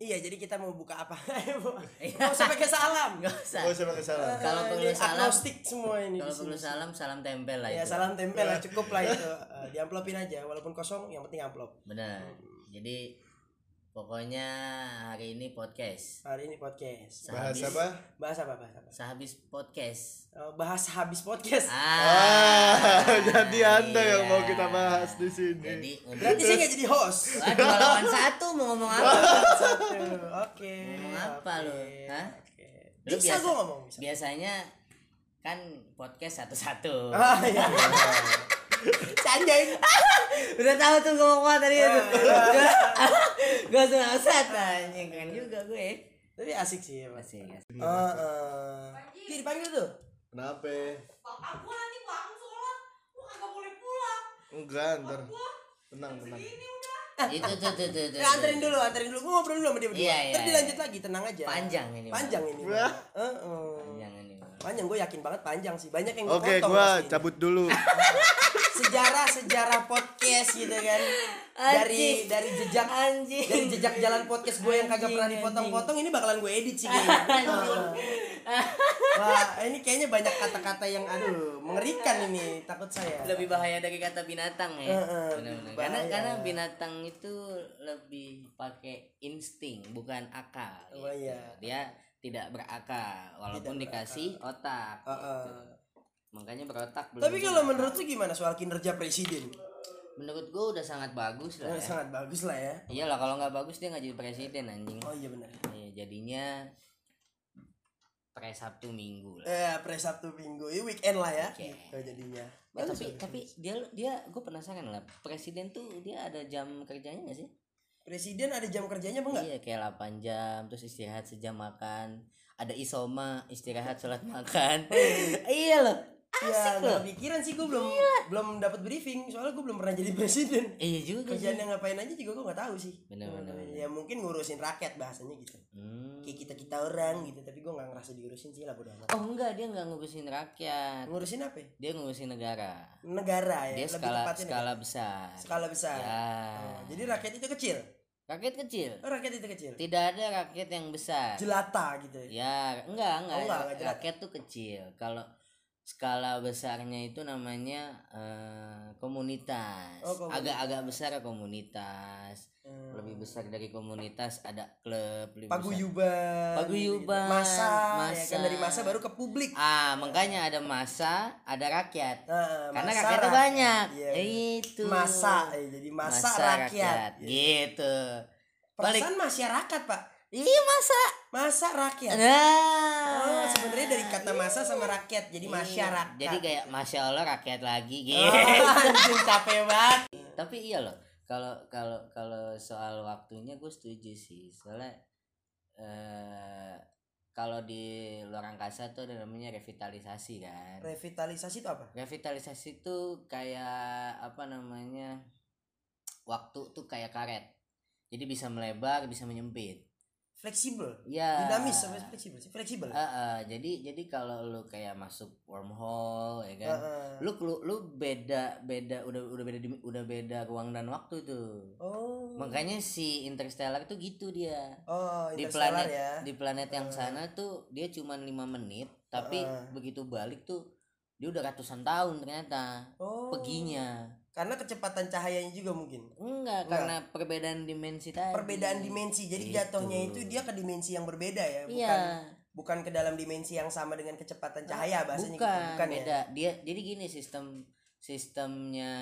Iya, jadi kita mau buka apa? Mau usah pakai salam. Nggak usah. Oh, saya pakai salam. Kalau perlu salam- agnostik semua ini. Kalau di perlu salam, salam tempel lah Ya itu. salam tempel lah cukup lah itu. Eh, diamplopin aja walaupun kosong yang penting amplop. Benar. Jadi pokoknya hari ini podcast. Hari ini podcast. Bahas Sehabis- apa? Bahas apa? Bahas apa? Sehabis podcast. Eh, bahas habis podcast. Ah, jadi anda yang mau iya. kita bahas di sini. Jadi Berarti saya nggak jadi host. Waduh, lawan satu mau ngomong apa? Satu. Oke. Ngomong apa oke, lu? Hah? oke. Lu Bisa biasa- gua ngomong bisa. Biasanya kan podcast satu-satu. Ah iya. Canjay. Udah tahu tuh gue apa tadi Ah, itu. iya. Gue langsung alasan anjing kan juga gue. Tapi asik sih ya, Mas. Masih ya. Eh, eh. Ih, dipanggil tuh. Kenapa? Bapak gua nanti bangun sholat, gua kagak boleh pulang. Enggak, ntar. Tenang, tenang. Ini udah. Itu tuh tuh tuh. tuh, Ya, anterin tuh. dulu, anterin dulu. Gua ngobrol dulu sama dia berdua. Iya, iya, iya. dilanjut lagi, tenang aja. Panjang ini. Panjang ini. Heeh. Panjang ini. Panjang gue yakin banget panjang sih. Banyak yang Oke, gua cabut dulu. sejarah sejarah podcast gitu kan. Dari Anjing. dari jejak Anjing. dari jejak jalan podcast gue yang kagak pernah dipotong-potong ini bakalan gue edit sih kayaknya. Wah, ini kayaknya banyak kata-kata yang aduh mengerikan ini takut saya. Lebih bahaya dari kata binatang ya. Heeh, Benar-benar. bahaya. Karena karena binatang itu lebih pakai insting bukan akal. Oh, gitu. iya. Dia tidak berakal walaupun Tidak dikasih otak. Heeh. gitu. Makanya berotak belum. Tapi kalau menurut lu gimana soal kinerja presiden? menurut gue udah sangat bagus lah. Ya. sangat bagus lah ya. Iyalah kalau nggak bagus dia nggak jadi presiden anjing. Oh iya benar. Iya, jadinya pre Sabtu Minggu lah. Eh, pre Sabtu Minggu, ini weekend lah ya. Weekend. Gitu jadinya. Eh, Bagus, tapi bagus. tapi dia dia gue penasaran lah presiden tuh dia ada jam kerjanya nggak sih? presiden ada jam kerjanya apa enggak? Iya kayak 8 jam terus istirahat sejam makan. Ada isoma istirahat sholat makan. iya loh. Ya, Asik nggak loh. kepikiran sih gue belum belum dapat briefing soalnya gue belum pernah jadi presiden. Iya juga sih. Kerjaannya ngapain aja juga gue nggak tahu sih. Bener, bener, bener. Ya mungkin ngurusin rakyat bahasanya gitu. Hmm. Kayak kita kita orang gitu, tapi gue nggak ngerasa diurusin sih lah bodo amat. Oh enggak dia nggak ngurusin rakyat. Ngurusin apa? ya? Dia ngurusin negara. Negara ya. Dia lebih skala skala negara. besar. skala besar. Ya. Oh, jadi rakyat itu kecil. Rakyat kecil. Oh, rakyat itu kecil. Tidak ada rakyat yang besar. Jelata gitu. Ya, enggak, enggak. Oh, enggak, enggak rakyat tuh kecil. Kalau skala besarnya itu namanya eh, komunitas. Oh, komunitas. Agak-agak besar komunitas. Hmm. Lebih besar dari komunitas ada klub. Paguyuban. Paguyuban, Masa, ya masa. kan dari masa baru ke publik. Ah, makanya ada masa, ada rakyat. Nah, Karena masa rakyatnya rakyat. banyak. Iya. Itu. Masa, eh, jadi masa, rakyat. Gitu. Balik. Perasaan masyarakat, Pak. Iya, masa. Masa rakyat. Nah. Oh, sebenarnya dari kata masa sama rakyat jadi Iya. masyarakat. Jadi kayak masya Allah rakyat lagi Oh, gitu. anjing capek banget. Tapi iya loh. Kalau kalau kalau soal waktunya gue setuju sih. Soalnya eh kalau di luar angkasa tuh ada namanya revitalisasi kan. Revitalisasi itu apa? Revitalisasi tuh kayak apa namanya? Waktu tuh kayak karet. Jadi bisa melebar, bisa menyempit. Fleksibel. Ya. Dinamis sama fleksibel sih. Fleksibel. Eh, eh, jadi jadi kalau lu kayak masuk wormhole ya kan. Heeh. lu lu, lu beda beda udah udah beda udah beda ruang dan waktu tuh Oh. makanya si interstellar tuh gitu dia Oh, di Interstellar planet ya. di planet yang sana tuh dia cuma lima menit tapi Heeh. begitu balik tuh dia udah ratusan tahun ternyata Oh. peginya Karena kecepatan cahayanya juga mungkin. enggak Enggak. karena perbedaan dimensi tadi Perbedaan dimensi. Jadi Gitu. jatuhnya itu dia ke dimensi yang berbeda ya, bukan iya bukan ke dalam dimensi yang sama dengan kecepatan cahaya bahasanya bukan, gitu. Bukan ya. beda dia jadi gini sistem sistemnya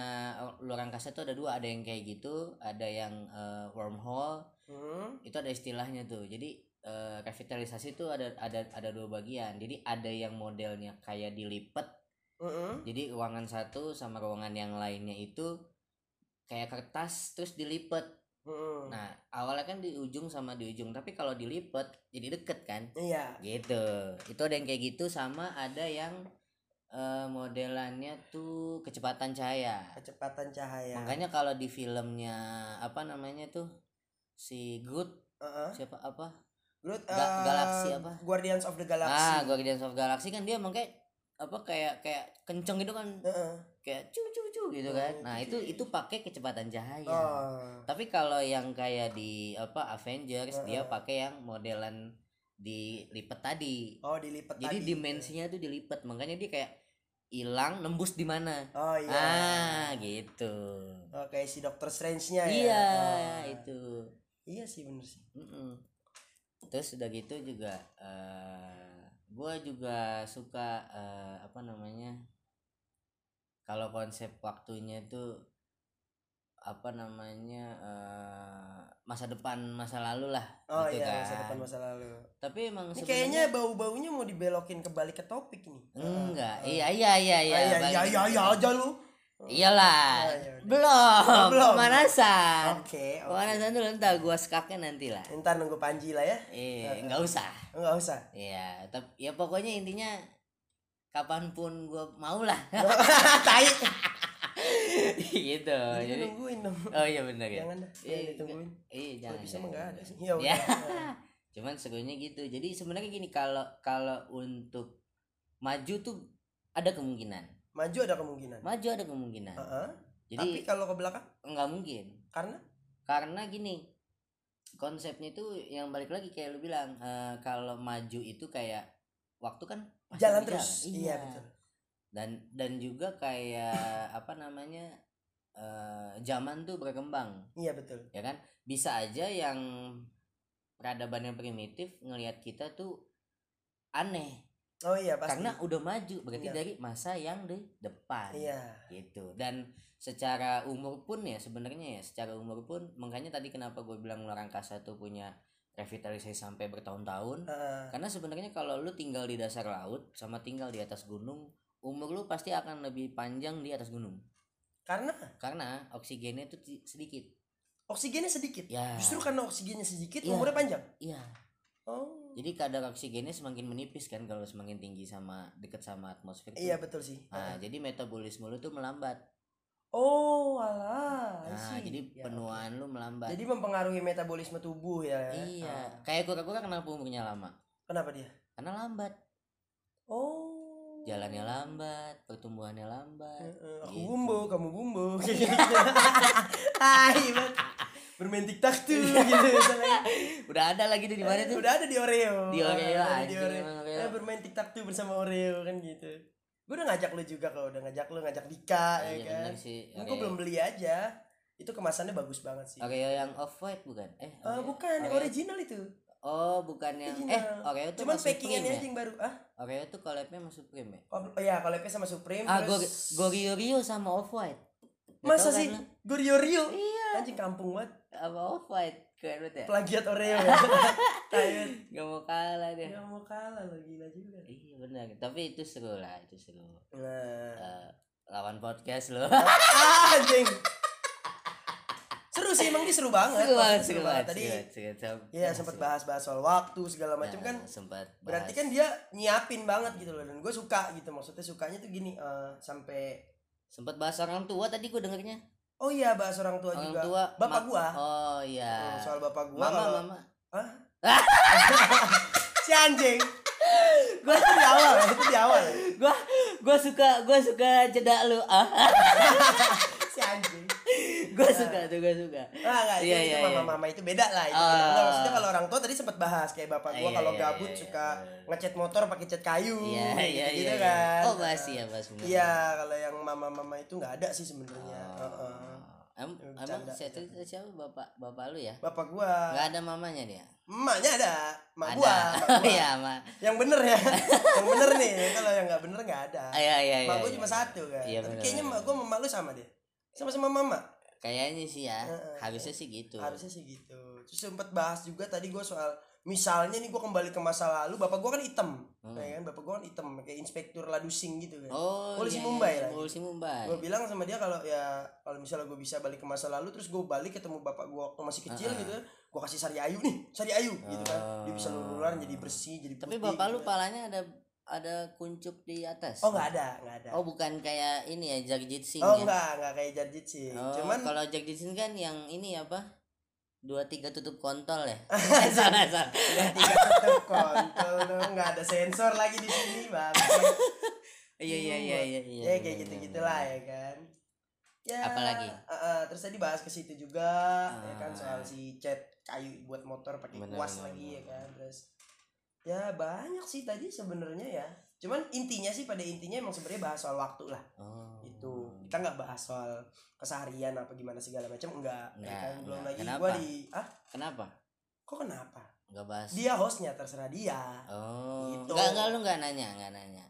luar angkasa tuh ada dua ada yang kayak gitu ada yang eh, wormhole Hmm. itu ada istilahnya tuh jadi eh, revitalisasi itu ada ada ada dua bagian jadi ada yang modelnya kayak dilipat Mm-mm. jadi ruangan satu sama ruangan yang lainnya itu kayak kertas terus dilipat Mm-mm. nah awalnya kan di ujung sama di ujung tapi kalau dilipat jadi deket kan Iya. gitu itu ada yang kayak gitu sama ada yang eh, modelannya tuh kecepatan cahaya Kecepatan cahaya. makanya kalau di filmnya apa namanya tuh si Groot Heeh. siapa apa Groot, Ga- eh, Galaxy apa? Guardians of the ah Galaxy. Guardians of Galaxy kan dia emang kayak apa kayak kayak kenceng gitu kan Heeh. kayak cu cu cu gitu kan Oh, nah cu, itu itu pakai kecepatan cahaya Oh. tapi kalau yang kayak di apa Avengers dia Heeh. pakai yang modelan dilipat tadi Oh, dilipat jadi tadi. dimensinya tuh dilipat makanya dia kayak hilang nembus di mana Oh iya. ah gitu Oh, kayak si Doctor Strange-nya ya. iya Oh. itu Iya sih bener sih. Mm-mm. terus udah gitu juga eh gue juga suka eh, apa namanya kalau konsep waktunya tuh apa namanya eh, masa depan masa lalu lah Oh gitu iya, kan. masa depan masa lalu. tapi emang Ini kayaknya bau-baunya mau dibelokin kembali ke topik nih. enggak Ah, iya iya iya iya Ah, iya iya iya iya aja lu. Iyalah Oh, iya, udah. belum Oh, belum. pemanasan Oke, oke. pemanasan dulu ntar gua skaknya nanti lah Ntar nunggu Panji lah ya. eh nggak usah Enggak usah. Iya, tapi ya pokoknya intinya kapan pun gue mau lah Tai. gitu. Jadi Jadi nungguin dong. oh iya benar ya. Jangan dah, Iya, ditungguin. Iya Kalau jangan. bisa enggak ada sih. Ya Ya. Cuman serunya gitu. Jadi sebenarnya gini kalau kalau untuk maju tuh ada kemungkinan. Maju ada kemungkinan. Maju ada kemungkinan. Heeh. Jadi Tapi kalau ke belakang nggak mungkin. karena Karena gini konsepnya itu yang balik lagi kayak lu bilang eh, kalau maju itu kayak waktu kan jalan terus. Iya betul. dan dan juga kayak apa namanya eh, zaman tuh berkembang Iya betul. ya kan bisa aja yang peradaban yang primitif ngelihat kita tuh aneh Oh iya pasti. karena udah maju berarti Iya. dari masa yang di depan Iya. gitu dan secara umur pun ya sebenarnya ya secara umur pun makanya tadi kenapa gue bilang luar angkasa tuh punya revitalisasi sampai bertahun-tahun Heeh. karena sebenarnya kalau lu tinggal di dasar laut sama tinggal di atas gunung umur lu pasti akan lebih panjang di atas gunung Karena karena oksigennya itu sedikit oksigennya sedikit. ya Justru karena oksigennya sedikit Iya. umurnya panjang. iya Oh. Jadi kadar oksigennya semakin menipis kan kalau semakin tinggi sama deket sama atmosfer tuh. Iya betul sih. nah jadi metabolisme lu tuh melambat Oh, alah. Nah jadi Ya, penuaan lu oke. melambat Jadi mempengaruhi metabolisme tubuh ya. iya Ah. kayak kura-kura kenapa umurnya lama Kenapa dia? karena lambat Oh. jalannya lambat pertumbuhannya lambat Heeh, aku Gitu. bumbu, kamu bumbu. Hai, banget. Bermain tiktok tuh gitu. misalnya. udah ada lagi tuh di mana tuh Udah ada di Oreo. Di Oreo, Ada di Oreo. Eh, bermain tiktok tuh bersama Oreo kan gitu. Gue udah ngajak lu juga kalau udah ngajak lu ngajak Dika ya iya kan. sih Gue Oreo. belum beli aja. Itu kemasannya bagus banget sih. Oreo yang off white bukan eh Eh, Oreo- bukan, Oreo- original itu. oh bukan yang Original. eh Oreo tuh Cuman packingannya Supreme aja ya yang baru. Ah, Oreo tuh collabnya masuk Supreme ya oh, iya kalau IP sama Supreme ah gue terus Gorio Rio sama off white Masa sih? Gorio Rio? iya Anjing kampung banget. apa off white keren banget ya Plagiat Oreo ya. Gak mau kalah dia Gak mau kalah lo gila juga. iya benar tapi itu seru lah itu seru Nah. Eh, lawan podcast lo Ah, anjing. Seru sih emang dia seru banget. seru banget seru banget Tadi ya sempat bahas-bahas soal waktu segala macam Nah, kan. sempat Berarti kan dia nyiapin banget gitu loh dan gue suka gitu maksudnya sukanya tuh gini eh, sampai sempat bahas orang tua tadi gue dengernya. Oh iya bahas orang tua orang juga. tua bapak gua? oh iya. Hmm, soal bapak gua mama kalau mama. Si anjing. Gue itu di awal itu di awal. Gua gua suka gua suka jeda lu. Ah si anjing gua suka tuh gua suka. Ah nggak Iya, itu iya, mama iya. mama itu beda lah itu Ah. beda. Nggak, maksudnya kalau orang tua tadi sempat bahas kayak bapak gua Iya, kalau iya, gabut iya, suka iya. ngecat motor pakai cat kayu iya iya gitu, iya kan. Oh bahas ya bahas bener. iya kalau yang mama mama itu nggak ada sih sebenarnya. Oh. Heeh. Em, Ya, emang saya cerita siapa bapak bapak lu ya? Bapak gua. Nggak ada mamanya dia? Emaknya ada mak gua mak iya ma yang bener ya yang bener nih kalau yang nggak bener nggak ada. Iya iya iya mak gua iya. cuma satu kan. Iya, tapi bener, kayaknya mak gua sama mak lu sama deh sama-sama mama kayaknya sih ya Heeh. harusnya sih gitu harusnya sih gitu terus sempat bahas juga tadi gua soal misalnya nih gua kembali ke masa lalu bapak gua kan hitam Hmm. ya kan bapak gua kan hitam kayak inspektur ladusing gitu kan oh Polisi iya, Mumbai iya, lagi. polisi Mumbai gue bilang sama dia kalau ya kalau misalnya gue bisa balik ke masa lalu terus gue balik ketemu bapak gue waktu masih kecil Ah. gitu gue kasih sari ayu nih sari ayu gitu kan dia bisa Oh. luluran jadi bersih jadi tapi putih bapak gitu lu kan. palanya ada ada kuncup di atas? Oh nggak ada nggak ada. Oh bukan kayak ini ya Jagjit Singh oh ya? nggak nggak kayak Jarjit sih Oh, cuman kalau Jagjit Singh kan yang ini apa? Dua tiga tutup kontol ya? Eh, salah salah ya tiga tetep kontol dong. Nggak ada sensor lagi di sini bang. Iya iya iya iya iya ya kayak gitu gitulah ya kan? Ya Apalagi? eh, eh, terus tadi bahas ke situ juga ya kan Ah. soal si cat kayu buat motor pakai kuas bener, lagi ya kan? terus ya banyak sih tadi sebenarnya ya. Cuman intinya sih pada intinya emang sebenarnya bahas soal waktu lah. Oh. Itu kita nggak bahas soal keseharian apa gimana segala macam enggak, ya Enggak, kan belum lagi Kenapa? gua di ah kenapa? Kok kenapa? Nggak bahas. Dia hostnya terserah dia. Oh. Gitu. nggak nggak lu nggak nanya nggak nanya.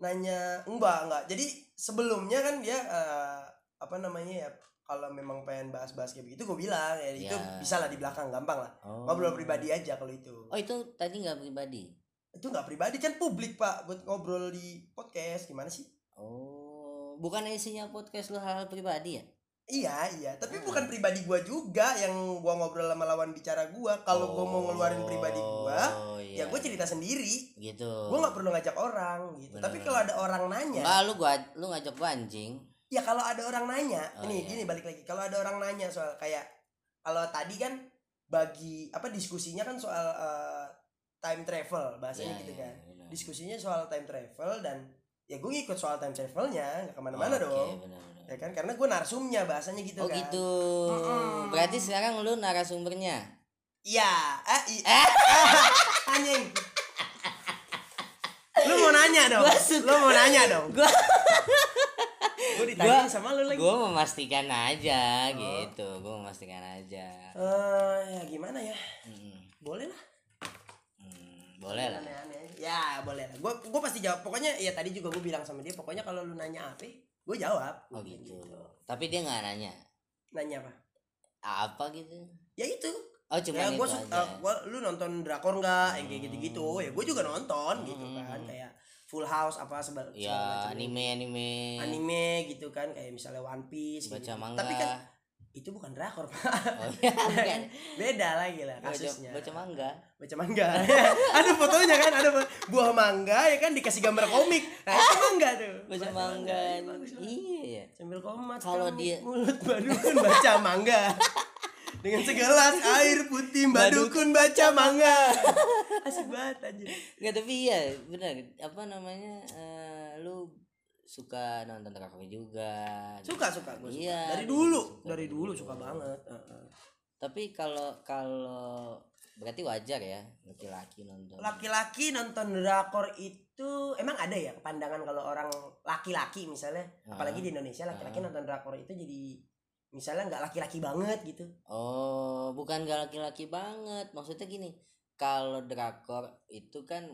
Nanya enggak enggak. Jadi sebelumnya kan dia eh, apa namanya ya kalau memang pengen bahas-bahas kayak begitu gue bilang ya itu Ya. bisa lah di belakang gampang lah. Oh. Ngobrol pribadi aja kalau itu. Oh itu tadi nggak pribadi? Itu nggak pribadi kan publik pak buat ngobrol di podcast gimana sih? Oh bukan isinya podcast lu hal, -hal pribadi ya? Iya iya tapi Hmm. bukan pribadi gua juga yang gua ngobrol sama lawan bicara gua. Kalau gua mau ngeluarin pribadi gua Oh, ya iya. gue cerita sendiri. Gitu. Gua nggak perlu ngajak orang gitu. Bener, tapi kalau ada orang nanya Enggak, lu gua lu ngajak gua anjing ya kalau ada orang nanya Oh, ini iya. gini balik lagi. Kalau ada orang nanya soal kayak kalau tadi kan bagi apa diskusinya kan soal eh, time travel bahasanya Ya, gitu ya, kan. benar. diskusinya soal time travel dan ya gue ngikut soal time travelnya nggak ke mana-mana Oke, dong. benar, benar. ya kan karena gue narsumnya bahasanya gitu oh kan. gitu. Mm-mm. berarti sekarang lu narasumbernya? Iya. Eh, i- anjing. Lu mau nanya dong? Lu mau nanya dong? Gua- gue ditanya Gua- sama lu lagi gua memastikan aja Oh. gitu gua memastikan aja Eh, ya gimana ya Mm-mm. boleh lah Hmm, boleh lah. Ya boleh lah. Gue gue pasti jawab. Pokoknya ya tadi juga gue bilang sama dia. Pokoknya kalau lu nanya apa, gue jawab. oh Gua bilang gitu tapi dia nggak nanya Nanya apa? apa gitu Ya itu. oh cuma ya gue aja gua, lu nonton drakor nggak? Yang kayak gitu-gitu. Ya gue juga nonton gitu Hmm. kan. Kayak Full House apa sebal ya anime anime Anime gitu kan. Kayak misalnya One Piece. baca gitu. manga Tapi kan itu bukan drakor pak. oh iya bukan Beda lagi lah baca, kasusnya. baca manga baca mangga ada fotonya kan ada buah mangga ya kan dikasih gambar komik nah itu mangga tuh baca manga bagus banget. iya ya sambil komat Kalau dia- mulut badukun baca mangga dengan segelas air putih badukun baca mangga asik banget anjir Nggak tapi iya benar apa namanya eh, lu suka nonton drakor juga suka suka gue suka. Iya, dari dulu suka dari dulu suka banget Heeh. tapi kalau kalau berarti wajar ya laki-laki nonton laki-laki nonton drakor itu emang ada ya pandangan kalau orang laki-laki misalnya Ah. apalagi di Indonesia laki-laki Ah. nonton drakor itu jadi misalnya nggak laki-laki banget gitu. Oh bukan gak laki-laki banget. Maksudnya gini kalau drakor itu kan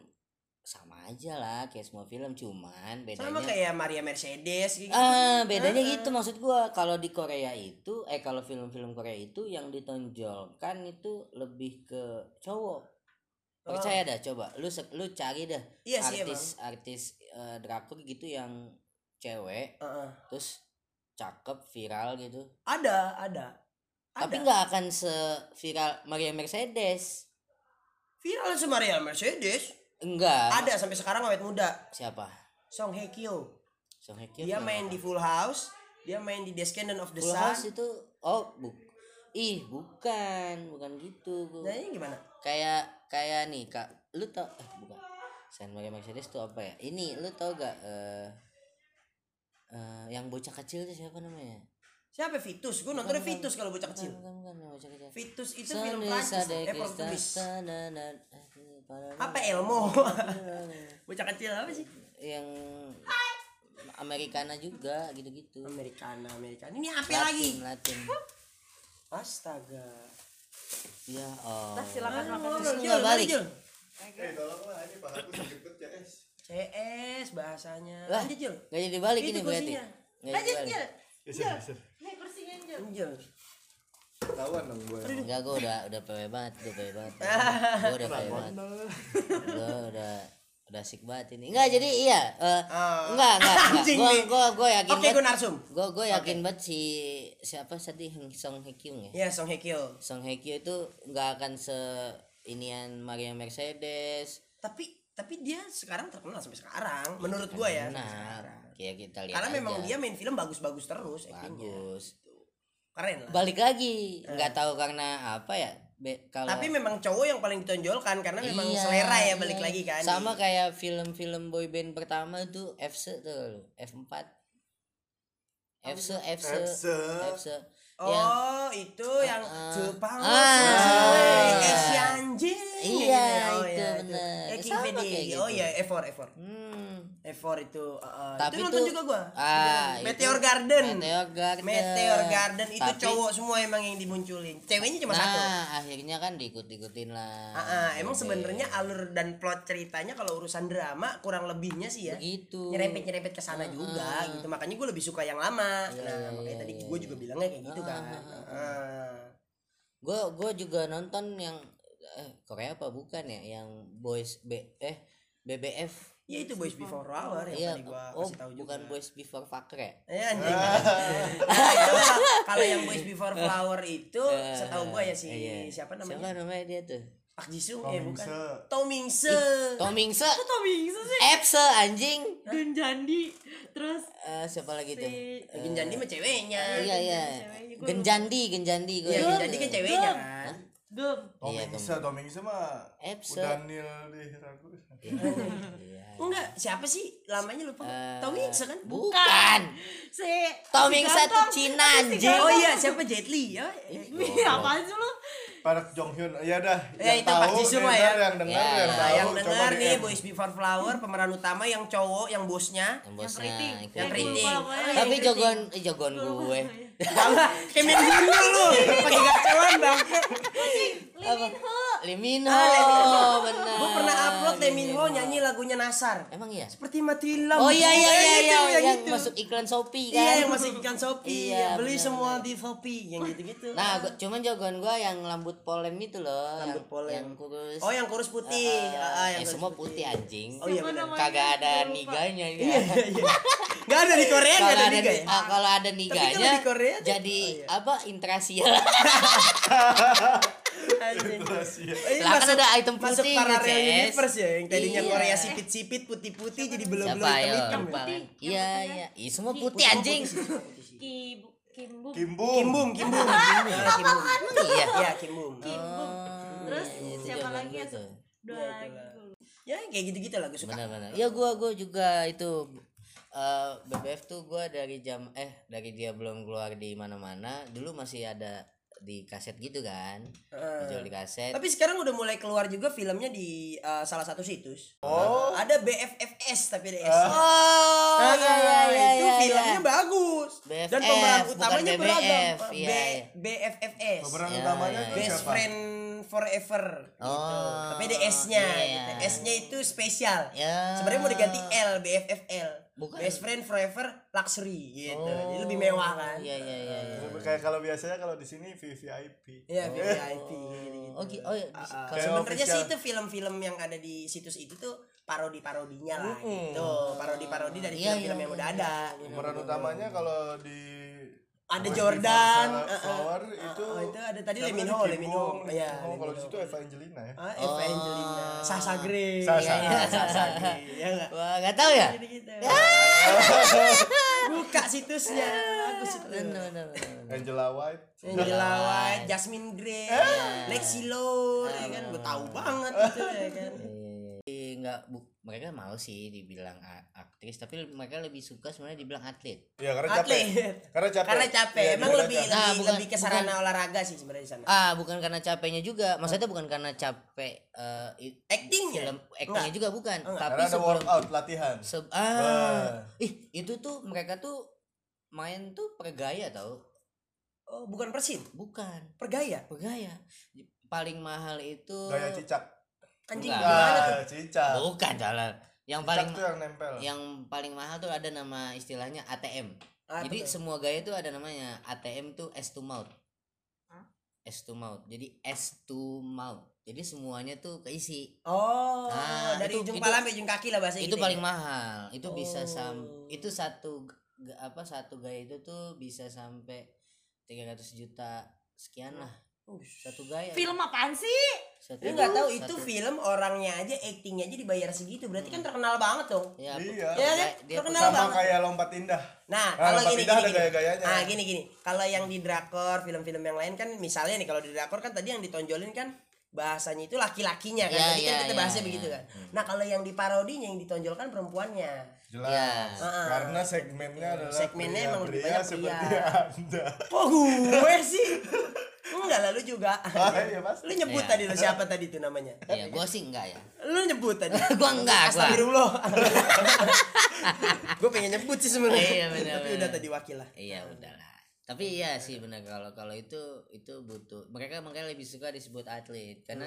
sama aja lah kayak semua film cuman bedanya sama kayak Maria Mercedes gitu. Ah bedanya Ah, gitu maksud gua. Kalau di Korea itu eh kalau film-film Korea itu yang ditonjolkan itu lebih ke cowok. Percaya dah coba. Lu lu cari dah Oh. iya sih emang. artis artis eh, drakor gitu yang cewek Heeh. terus cakep viral gitu. Ada ada. Tapi nggak akan se viral Maria Mercedes. Viral sih Maria Mercedes? Enggak. Ada sampai sekarang awet muda. Siapa? Song Hye Kyo. Song Hye Kyo dia main apa? di Full House. Dia main di Descendant of the Full Sun. House itu oh buk ih bukan bukan gitu nah ini gimana? Kayak kayak nih kak lu tau eh bukan. Saint Maria Mercedes tuh apa ya? Ini lu tau gak eh eh, yang bocah kecil itu siapa namanya? Siapa? Vitus. Gue nontonnya Bukan, Vitus kalau bocah kecil. Bukan bukan yang bocah kecil. Vitus itu film Prancis eh Portugis apa Elmo? Bocah kecil apa sih? Yang Americana juga gitu-gitu. Americana Americana. Ini apa Latin, lagi? Latin. Astaga. Ya oh. Nah, silakan Ah, makan. Nggak balik. Eh tolong lah ini pak aku sakit ya es. CS bahasanya Lah. lanjut Jul nggak jadi balik Itu ini berarti kursinya. Nggak jadi Lanjut, balik. Jil. Geser geser. Nih kursinya, Jil. Jul Ketahuan dong gue. Enggak, gue udah udah PW banget, udah PW banget. gue udah PW banget. Gue udah udah asik banget ini. Enggak, jadi iya. eh, Ah. enggak, enggak, enggak. Gue gue gue yakin Oke, gue banget. narsum. Gue gue yakin banget si siapa tadi Song Hye Kyo ya? Ya, Song Hye Kyo. Song Hye Kyo itu nggak akan se inian Maria Mercedes. Tapi tapi dia sekarang terkenal sampai sekarang menurut gua ya. Nah, kayak kita lihat Karena memang aja. dia main film bagus-bagus terus bagus. Keren lah. Balik lagi, nggak tahu karena apa ya? be- kalau Tapi memang cowok yang paling ditonjolkan karena memang Iya, selera ya balik iya. lagi kan. sama Di- kayak film-film boyband pertama tuh FC tuh F4 FC FC Epse. FC yang Oh, itu yang Ah. Jepang Ah. eh si anjing. Iya, Oh, itu iya, bener. King Sama kayak gitu. Oh iya, F4 F4. hmm. F4 itu uh, Tapi itu nonton tuh- juga gua. ah Meteor itu- Garden. Meteor Garden Meteor Garden itu Tapi- cowok semua emang yang dimunculin. Ceweknya cuma nah satu. akhirnya kan diikut-ikutin lah Ah, ah, emang Gitu. sebenarnya alur dan plot ceritanya kalau urusan drama kurang lebihnya sih ya. begitu nyerempet nyerempet ke sana juga gitu makanya gue lebih suka yang lama Iya, nah iya, makanya iya, tadi iya, gue iya. juga bilangnya kayak gitu Ah, kan ah, ah, Ah. gue gue juga nonton yang eh Korea apa bukan ya? Yang boys B eh BBF ya itu boys before flower yang iya tadi gue oh kasih tahu juga. Bukan boys before fucker ya Eh, anjing. Nah, itu kalau- yang boys before flower itu Eh, setahu gue ya si iya. siapa namanya? Siapa namanya dia tuh? Pak Jisung ya bukan? Mingse. Tom Mingse Tom Mingse Kok bisa sih? Epse anjing. Genjandi terus Eh, siapa lagi tuh? si Genjandi mah ceweknya. Iya iya. Gua Genjandi Genjandi gue Iya, Genjandi kan ceweknya kan Gem. Tom Iya, Mingse, Tom Mingse mah Epse. udah nil di ragu. Iya. enggak siapa sih? Lamanya lupa. Eh, Tom Mingse kan? Bukan. Si Tom si tuh ganteng. Cina Si anjing. Oh iya siapa? Jet Li. Ya Ih, apaan sih lu? Park Jong Hyun. Ya dah, Ya, yang itu tahu lah ya. yang dengar, Ya, yang tahu yang dengar nih. Boys Before Flower pemeran utama yang cowok yang bosnya. Yang bosnya yang pokoknya tapi jagoan eh, jagoan gue Main gundul lu pakai gacelan bang. Liminho Ah, benar Gue pernah upload Leminho nyanyi lagunya Nasar. emang iya Seperti mati lampu. oh iya iya iya Yang iya itu, yang yang itu. masuk iklan Shopee kan Iya yang masuk ikan Shopee. Iya, Beli benar, semua benar. di Shopee yang gitu-gitu. nah gua, cuman jagoan gue yang rambut polem itu loh Rambut yang, polem. yang kurus Oh yang kurus putih. Ah, eh, yang kurus semua putih anjing Oh iya benar. kagak ada niganya Iya ya. iya iya. Gak ada di Korea gak ada ada juga ni- ya. ah, kalau ada niganya kalau di Korea jadi oh, iya. apa interasial Anjing. Eh, Lah, kan ada item masuk putih, paralel Ces. universe ya yang tadinya Iya. Korea sipit-sipit putih-putih jadi belum-belum siapa ya hitam-hitam. lupa kan iya iya Ih, semua putih anjing Kimbum. Kimbung. Kimbum, Kimbum, Kimbum. Ah, Kimbum. iya Iya, Kimbum. Kimbum. Oh, Terus iya, siapa jagoan lagi ya? tuh. Dua Ya, lagi. Ya kayak gitu-gitu lah gue suka. benar-benar ya gua gua juga itu eh, BBF tuh gua dari jam eh dari dia belum keluar di mana-mana dulu masih ada di kaset gitu kan Heeh. dijual di kaset Tapi sekarang udah mulai keluar juga filmnya di uh, salah satu situs. Oh. Ada BFFS tapi ada S. oh Nah, iya iya iya itu iya, filmnya iya. bagus BFF, dan pemeran utamanya BBF, beragam. iya, B- iya. BFFS. Pemeran Ya, utamanya ya, tuh Best siapa? Friend Forever gitu. Oh, Tapi ada S-nya iya, gitu. iya. S-nya itu spesial. ya Sebenarnya mau diganti L, BFFL. Bukan. Best Friend Forever Luxury gitu. Oh, Jadi lebih mewah kan. iya iya iya iya. Kayak kalau biasanya kalau di sini VVIP. Iya, VIP gitu-gitu. Oh, gi- oh iya, Ah, ah. kalau- sebenarnya sih itu film-film yang ada di situs itu tuh parodi-parodinya lah Mm-mm. gitu. Parodi-parodi dari Iya, film-film iya, yang udah iya, ada. iya, Pemeran utamanya kalau di Ada Jordan, Before uh, uh, Flower uh, itu uh, itu ada tadi Leminho? Leminho. Iya, Oh, kalau di situ Eva Angelina ya. Ah, Eva Oh. Angelina, Sasa Grey. Sasa. Iya, iya, Sasa Grey. Ya enggak? Wah, nggak tahu ya? Gitu-gitu. Buka situsnya. Bagus itu. Benar, benar, benar, benar. Angela White. Angela White, Jasmine Grey, Lexi Lore, ya kan? Gue tahu banget itu ya kan. Nggak, bu, mereka mau sih dibilang aktris, tapi mereka lebih suka sebenarnya dibilang atlet. Iya, karena capek. Atlet. Karena capek. Karena capek. Iya, Emang lebih capek. lebih, Ah, bukan- lebih ke sarana olahraga sih sebenarnya di sana. Ah, bukan karena capeknya juga. Maksudnya bukan karena capek eh, i- Actingnya? film actingnya Enggak. juga bukan. Enggak. Tapi Karena ada sebelum workout latihan. se- Wah. ah, ih itu tuh mereka tuh main tuh pergaya tau? Oh, bukan persin, Bukan pergaya. pergaya. Paling mahal itu Gaya cicak. Anjing Enggak. gimana tuh? Cicak. bukan jalan. Yang Cicak paling tuh yang nempel. yang paling mahal tuh ada nama istilahnya ATM. Ah, Jadi betul. semua gaya tuh ada namanya ATM tuh S to mouth. Hah? S to mouth. Jadi S to mouth. Jadi semuanya tuh keisi. Oh, Nah, dari itu- ujung itu- pala sampai ujung kaki lah bahasa itu gitu paling ya? mahal. Itu bisa sam Oh. itu satu apa satu gaya itu tuh bisa sampai 300 juta sekian lah. Ush. Satu gaya. Film apaan sih? Satu- Lu nggak tahu itu satu- film orangnya aja actingnya aja dibayar segitu berarti kan terkenal banget dong. ya, Iya. Ya kan? dia Terkenal Sama banget. kayak lompat indah. Nah, Nah, kalau gini Indah gini, ada gini. gaya-gayanya. Nah, gini gini. Kalau yang di drakor, film-film yang lain kan misalnya nih kalau di drakor kan tadi yang ditonjolin kan bahasanya itu laki-lakinya kan. Iya, Tadi kan iya, kita iya, bahasnya iya. begitu kan. Nah, kalau yang di parodinya yang ditonjolkan perempuannya. Jelas. Iya. Heeh. Karena segmennya adalah Segmennya emang lebih pria-pria banyak seperti pria. Anda. Kok gue sih? Enggak lalu juga. Ah, iya, Mas. Lu nyebut Iya. tadi lu siapa tadi itu namanya? Iya, gua sih enggak ya. Lu nyebut tadi. Gua enggak, gua. Astagfirullah. gue pengen nyebut sih sebenarnya. Iya, benar, Tapi udah tadi wakil lah. Iya, udahlah. Tapi iya sih benar kalau kalau itu itu butuh. Mereka makanya lebih suka disebut atlet karena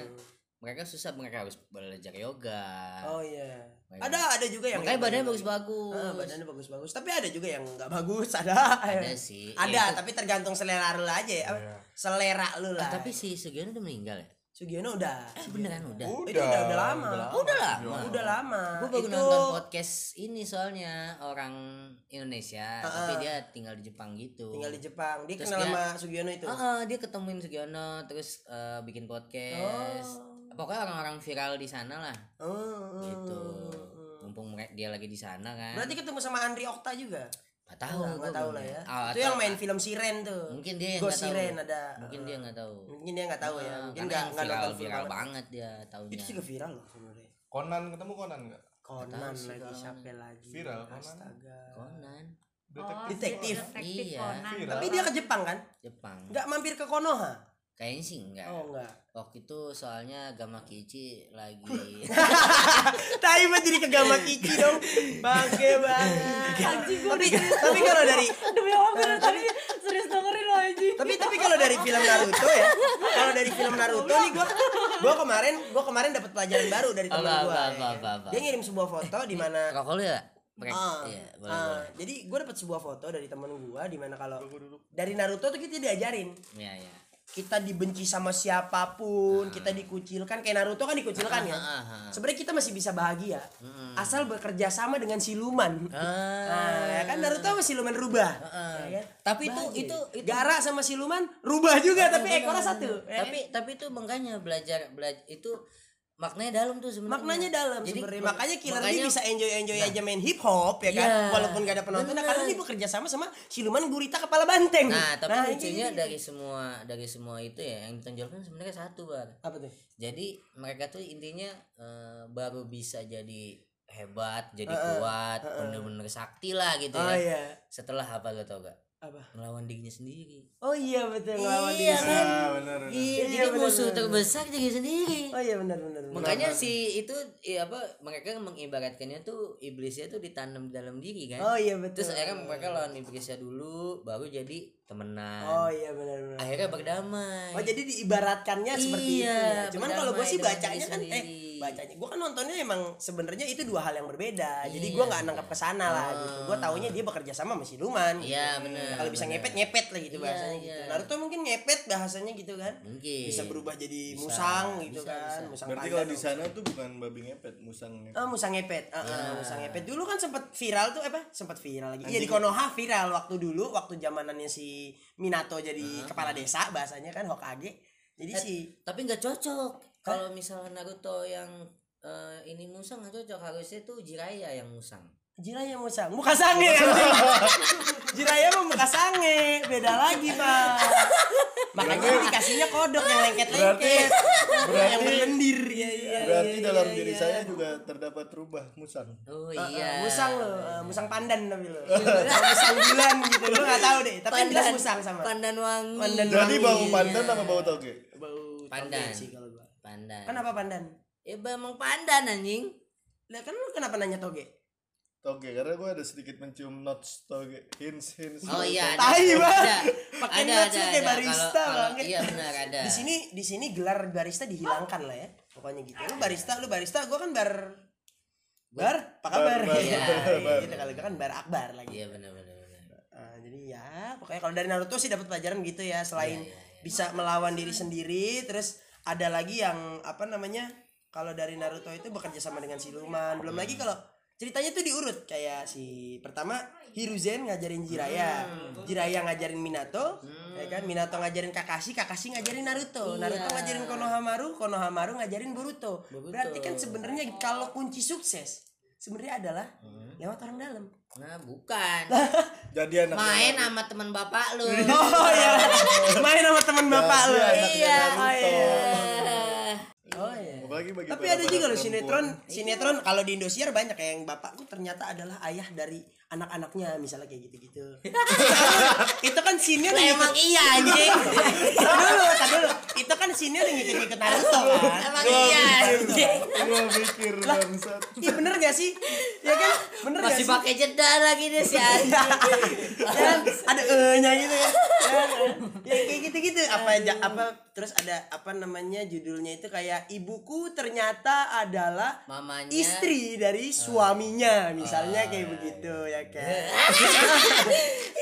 mereka susah mereka harus belajar yoga. Oh iya. Makanya- Ada ada juga yang makanya yang badannya bagus. bagus-bagus. Ah, badannya bagus-bagus. Tapi ada juga yang nggak bagus, ada. Ada sih. Ada, itu- tapi tergantung selera lu aja ya. Iya. Selera lu Ah, lah. tapi si Sugiono udah meninggal ya? Sugiono udah. Eh, beneran udah. Udah, Itu udah- udah lama. Oh, udah lama. Udah lama. Gue baru itu nonton podcast ini soalnya orang Indonesia, Ah, tapi ah. dia tinggal di Jepang gitu. tinggal di Jepang. Dia Terus kenal dia- sama Sugiono itu. Ah, ah, dia ketemuin Sugiono terus eh, bikin podcast. Pokoknya orang-orang viral di sana lah, Oh, oh, gitu. oh. Mumpung dia lagi di sana kan. Berarti ketemu sama Andri Okta juga? Gak tahu, Enggak, gua tahu lah ya. Ah, itu atau- yang main film Siren tuh. Mungkin dia yang nggak tahu. Siren ada. Mungkin dia nggak tahu. Mungkin dia nggak tahu ya. Ah, Mungkin nggak nggak viral, nonton film viral banget. dia tahunya. Itu juga viral loh sebenarnya. Conan ketemu Conan enggak? Conan tahu lagi siapa lagi? Viral, Conan. Astaga. Conan, Detektif. Detektif. detektif Iya. Conan. Tapi dia ke Jepang kan? Jepang. Nggak mampir ke Konoha? Kayaknya sih enggak. Oh enggak. Waktu itu soalnya Gama Kici lagi Tai banget jadi ke Gama Kici dong. Bangke banget. tapi tapi kalau dari Demi Allah tadi serius dengerin lo aja. tapi tapi kalau dari film Naruto ya kalau dari film Naruto nih gua gua kemarin gua kemarin dapat pelajaran baru dari teman gua apa, apa, apa, apa. dia ngirim sebuah foto di mana rokok lu ya? Mereka, Ah, iya, boleh, ah, boleh. jadi gue dapat sebuah foto dari temen gua di mana kalau dari Naruto tuh kita diajarin Iya, iya. Kita dibenci sama siapa pun kita dikucilkan kayak Naruto kan dikucilkan ya Ah, ah, ah. sebenarnya kita masih bisa bahagia Mm-mm. asal bekerja sama dengan siluman Ah. Nah, ya kan Naruto sama siluman rubah. Ya kan? Tapi itu itu itu Gara sama siluman rubah juga tapi ekornya satu. ya kan? Tapi tapi itu makanya belajar belajar itu maknanya dalam tuh sebenarnya. maknanya dalam sebenarnya. mak- Makanya Killer makanya- bisa enjoy enjoy aja main hip hop ya kan, Iya, walaupun gak ada penontonnya bener. karena dia bekerja sama sama siluman gurita kepala banteng. Nah, tapi ini lucunya gitu. dari semua dari semua itu ya yang ditonjolkan sebenarnya satu, Bar. apa tuh? Jadi mereka tuh intinya eh, baru bisa jadi hebat, jadi Heeh, kuat, bener-bener sakti lah gitu Oh ya. iya. Setelah apa lo tau gak? Apa? Melawan dirinya sendiri. Oh iya betul ngelawan diri Iya, sendiri. Iya, Iya, jadi bener, musuh bener, terbesar diri sendiri. Oh iya benar benar. Makanya si itu ya apa mereka mengibaratkannya tuh iblisnya tuh ditanam di dalam diri kan. Oh iya betul. Terus akhirnya mereka lawan iblisnya dulu baru jadi temenan. Oh iya benar benar. Akhirnya berdamai. Oh jadi diibaratkannya seperti itu Iya, ya. Cuman kalau gue sih bacanya kan eh sendiri. Bacanya gue kan nontonnya emang sebenarnya itu dua hal yang berbeda. Jadi Iya. gue nggak nangkap ke sana lah gitu. Gue taunya dia bekerja sama sama siluman. gitu. Iya, benar, Ya, kalau bisa benar. ngepet ngepet lah gitu Iya, bahasanya iya. gitu. Naruto mungkin ngepet bahasanya gitu kan. Mungkin. Bisa berubah jadi Bisa, musang gitu bisa, kan. bisa. Musang Berarti kalau di sana tuh bukan babi ngepet, musang ngepet. Ah, musang ngepet. Ah, ah, Ya. musang ngepet. Dulu kan sempat viral tuh apa? Sempat viral lagi. Iya di Konoha viral waktu dulu waktu zamanannya si Minato jadi kepala desa bahasanya kan Hokage. Jadi Eh, si Tapi nggak cocok. Kalau misalnya Naruto yang eh, ini musang nggak cocok harusnya tuh Jiraiya yang musang. Jiraya musang, muka sange. Jiraya mah muka sange, beda lagi pak. Makanya dikasihnya kodok yang lengket-lengket, yang berlendir. Iya iya. Berarti iya, dalam iya, diri iya. saya juga terdapat rubah musang. Oh Ah, ah, iya. musang lo, ah, musang pandan tapi lo. musang bulan gitu, lo nggak tahu deh. Tapi yang jelas musang sama. Pandan wangi. Pandan Jadi wangi, bau iya. pandan sama bau toge. Bau Pandan. toge sih kalau gua. Pandan. Kenapa pandan? Ya emang pandan anjing. Lah kan lu kenapa nanya toge? Toge karena gue ada sedikit mencium notes toge, hints hints. Oh iya ada. Tai banget. Pakai Ada notes ada. kayak ada. barista Kalau- kalau- banget. Iya benar ada. Di sini di sini gelar barista dihilangkan lah ya. Pokoknya gitu. Lu barista, lu barista, gua kan bar bar, apa kabar? bar, Iya, bar, bar. gitu kalau gua kan bar akbar lagi. Iya benar benar. Ah, jadi ya, pokoknya kalau dari Naruto sih dapat pelajaran gitu ya, selain Iya, iya, iya. bisa melawan diri sendiri, terus ada lagi yang apa namanya? Kalau dari Naruto itu bekerja sama dengan siluman. Belum lagi kalau ceritanya tuh diurut. Kayak si pertama Hiruzen ngajarin Jiraya Jiraya ngajarin Minato ya kan? Minato ngajarin Kakashi Kakashi ngajarin Naruto. Naruto ngajarin Konohamaru Konohamaru ngajarin Boruto, berarti kan sebenarnya kalau kunci sukses sebenarnya adalah lewat orang dalam. Nah, bukan. Jadi anak Main sama teman bapak lu. oh ya main sama teman bapak lu. Iya. oh iya. Oh iya. Apalagi bagi Tapi ada juga loh perempuan. sinetron, sinetron kalau di Indosiar banyak kayak yang bapakku ternyata adalah ayah dari anak-anaknya misalnya kayak gitu-gitu. itu kan sinnya Lah, udah emang iya anjing. Dulu, dulu. Itu kan sinnya udah ngikut-ngikut Naruto kan. Emang iya anjing. Gua mikir bangsat. Iya bener gak sih? Ya kan? Bener gak Masih sih? pakai jeda lagi deh si anjing. Ya kan? Ada e-nya gitu kan. Ya, ya kayak gitu-gitu. Apa aja apa terus ada apa namanya judulnya itu kayak ibuku ternyata adalah Mamanya istri dari suaminya misalnya kayak begitu ya kan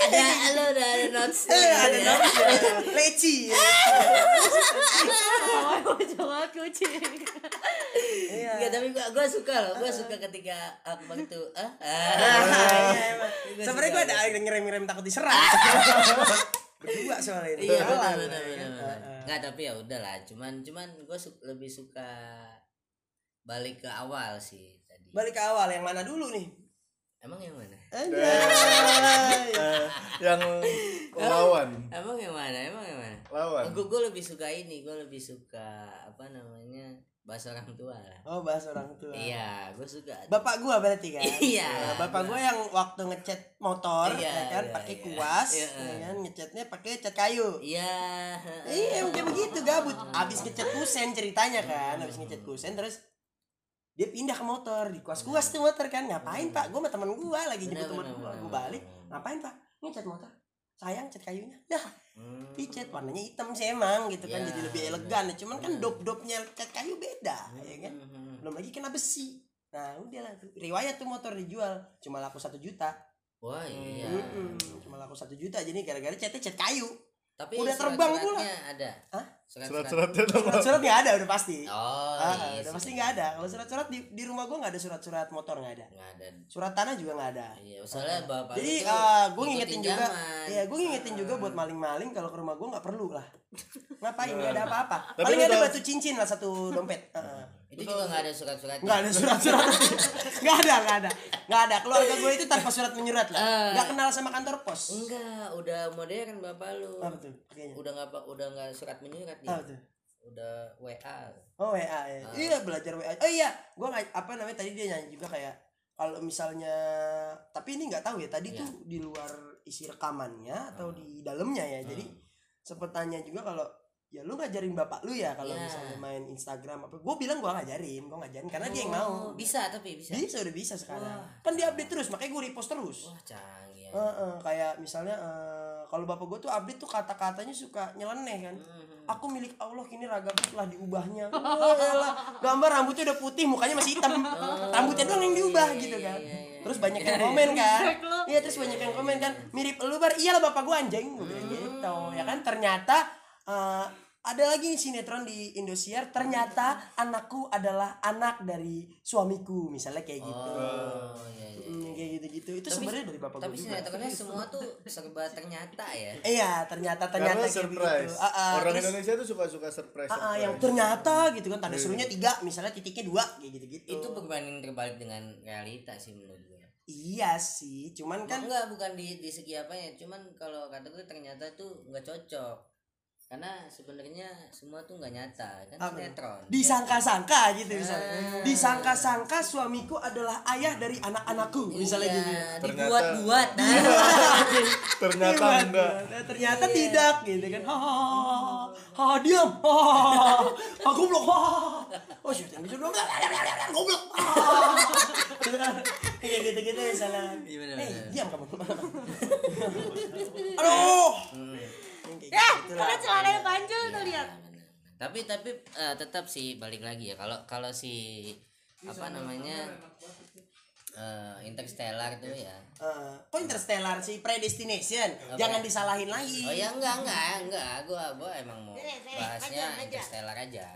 ada lo ada notes. eh ada namanya leci Coba kucing. iya tapi gua gua suka loh. Gua suka ketika aku begitu. Ah. Gua sebenarnya gue ada yang ngerem-ngerem takut diserang berdua soalnya itu Iya benar benar. Enggak, tapi ya udahlah. Cuman cuman gua lebih suka balik ke awal sih tadi. balik ke awal yang mana dulu nih Emang yang mana? Eh, yang lawan, Emang yang mana? Emang yang mana? lawan. Gue gue lebih suka ini, gue lebih suka apa namanya bahasa orang tua lah. oh bahas orang tua Iya, gue suka. bapak gua berarti kan Iya. Nah, bapak gua yang waktu ngecat motor Iya, ya kan iya, pakai iya. kuas Iya. ya kan ngecatnya pakai cat kayu Iya. Iya kayak begitu gabut. Abis ngecat kusen ceritanya kan, abis ngecat kusen terus dia pindah ke motor di kuas kuas tuh motor kan. Ngapain pak? Gue sama teman gue lagi jemput teman gue gue balik. ngapain pak? Ngecat motor. Sayang cat kayunya. Dah Hmm. dicat. Warnanya hitam sih emang gitu kan. Ya, jadi lebih elegan. cuman kan dop dopnya cat kayu beda ya kan? Hmm. belum lagi kena besi. Nah udah lah riwayat tuh motor dijual. Cuma laku satu juta. Wah iya. Mm-mm. cuma laku satu juta. Jadi gara-gara catnya cat kayu Tapi Udah terbang pula. surat-suratnya ada. Hah? Surat-surat. Surat-suratnya surat-surat nggak ada udah pasti Oh, Ah, iya. udah pasti nggak ada. Kalau surat-surat di, di rumah gua nggak ada surat-surat motor nggak ada. Nggak ada. Surat tanah juga nggak ada. Iya, soalnya bapak Jadi tuh ah, gue ngingetin juga, iya gue ngingetin juga buat maling-maling kalau ke rumah gue nggak perlu lah. Ngapain nggak ada apa-apa. Paling ada batu cincin lah satu dompet. Heeh. Itu juga nggak ada surat-suratnya. Nggak ada surat-surat. Nggak ada, nggak ada, nggak ada. Keluarga gue itu tanpa surat menyurat lah. Ah. Nggak kenal sama kantor pos. Enggak, udah modern bapak lu. Apa tuh? Kayaknya. Udah nggak udah nggak surat menyurat dia. Apa tuh? Udah WA. Oh WA ya. Iya belajar WA. Oh iya, gua nggak apa namanya tadi dia nyanyi juga kayak kalau misalnya tapi ini nggak tahu ya tadi Iya. tuh di luar isi rekamannya atau di dalamnya ya. Jadi sempet tanya juga kalau ya lu ngajarin bapak lu ya kalau Iya. misalnya main Instagram apa. Gue bilang gua ngajarin, gua ngajarin karena dia yang mau. Oh, bisa tapi bisa. Bisa udah bisa sekarang. Wah. Kan dia update terus, makanya gue repost terus. Wah, canggih. ya. Heeh, kayak misalnya eh, kalau bapak gue tuh update tuh kata-katanya suka nyeleneh kan. Hmm. Aku milik Allah kini ragaku telah diubahnya. Wah, elah. gambar rambutnya udah putih, mukanya masih hitam. Rambutnya doang yang diubah iya, gitu iya, kan. iya, iya. Terus banyak yang komen kan. Iya, terus banyak yang komen kan. Mirip lu bar, iyalah bapak gua anjing Gua bilang gitu. Ya kan ternyata eh, ada lagi nih sinetron di Indosiar ternyata anakku adalah anak dari suamiku misalnya kayak gitu. Oh, iya, iya. Mm, kayak gitu-gitu. Itu Tapi- sebenarnya dari bapak Tapi sinetronnya semua tuh serba ternyata ya. Iya, ternyata ternyata Karena kayak surprise. begitu. Ah, ah, Orang terus- Indonesia tuh suka-suka surprise. Ah, ah, surprise. yang ternyata gitu kan tanda serunya tiga misalnya titiknya dua kayak gitu gitu Itu berbanding terbalik dengan realita sih menurut gue. iya sih cuman kan enggak bukan di di segi apanya, cuman kalau kata gue ternyata tuh nggak cocok. Karena sebenarnya semua tuh nggak nyata, kan Apa? sinetron. disangka-sangka gitu misalnya. Ah. disangka-sangka suamiku adalah ayah dari anak-anakku misalnya iya, gitu. Ternyata- dibuat-buat. Nah, Ternyata Iya, enggak. Ternyata tidak gitu kan. Ha ha ha, ha diam. Ha ha goblok. Ha oh sih yang bisa dong goblok. Kayak gitu gitu misalnya. Iya, bener, eh diam kamu aduh Yang kayak Ya, gitu lah. karena celananya panjang tuh lihat. tapi tapi eh, tetap sih balik lagi ya. Kalau kalau si apa namanya eh, interstellar tuh ya. Eh, kok interstellar sih? Predestination. Jangan disalahin lagi. Oh ya enggak enggak enggak. Gua gua emang mau bahasnya interstellar aja.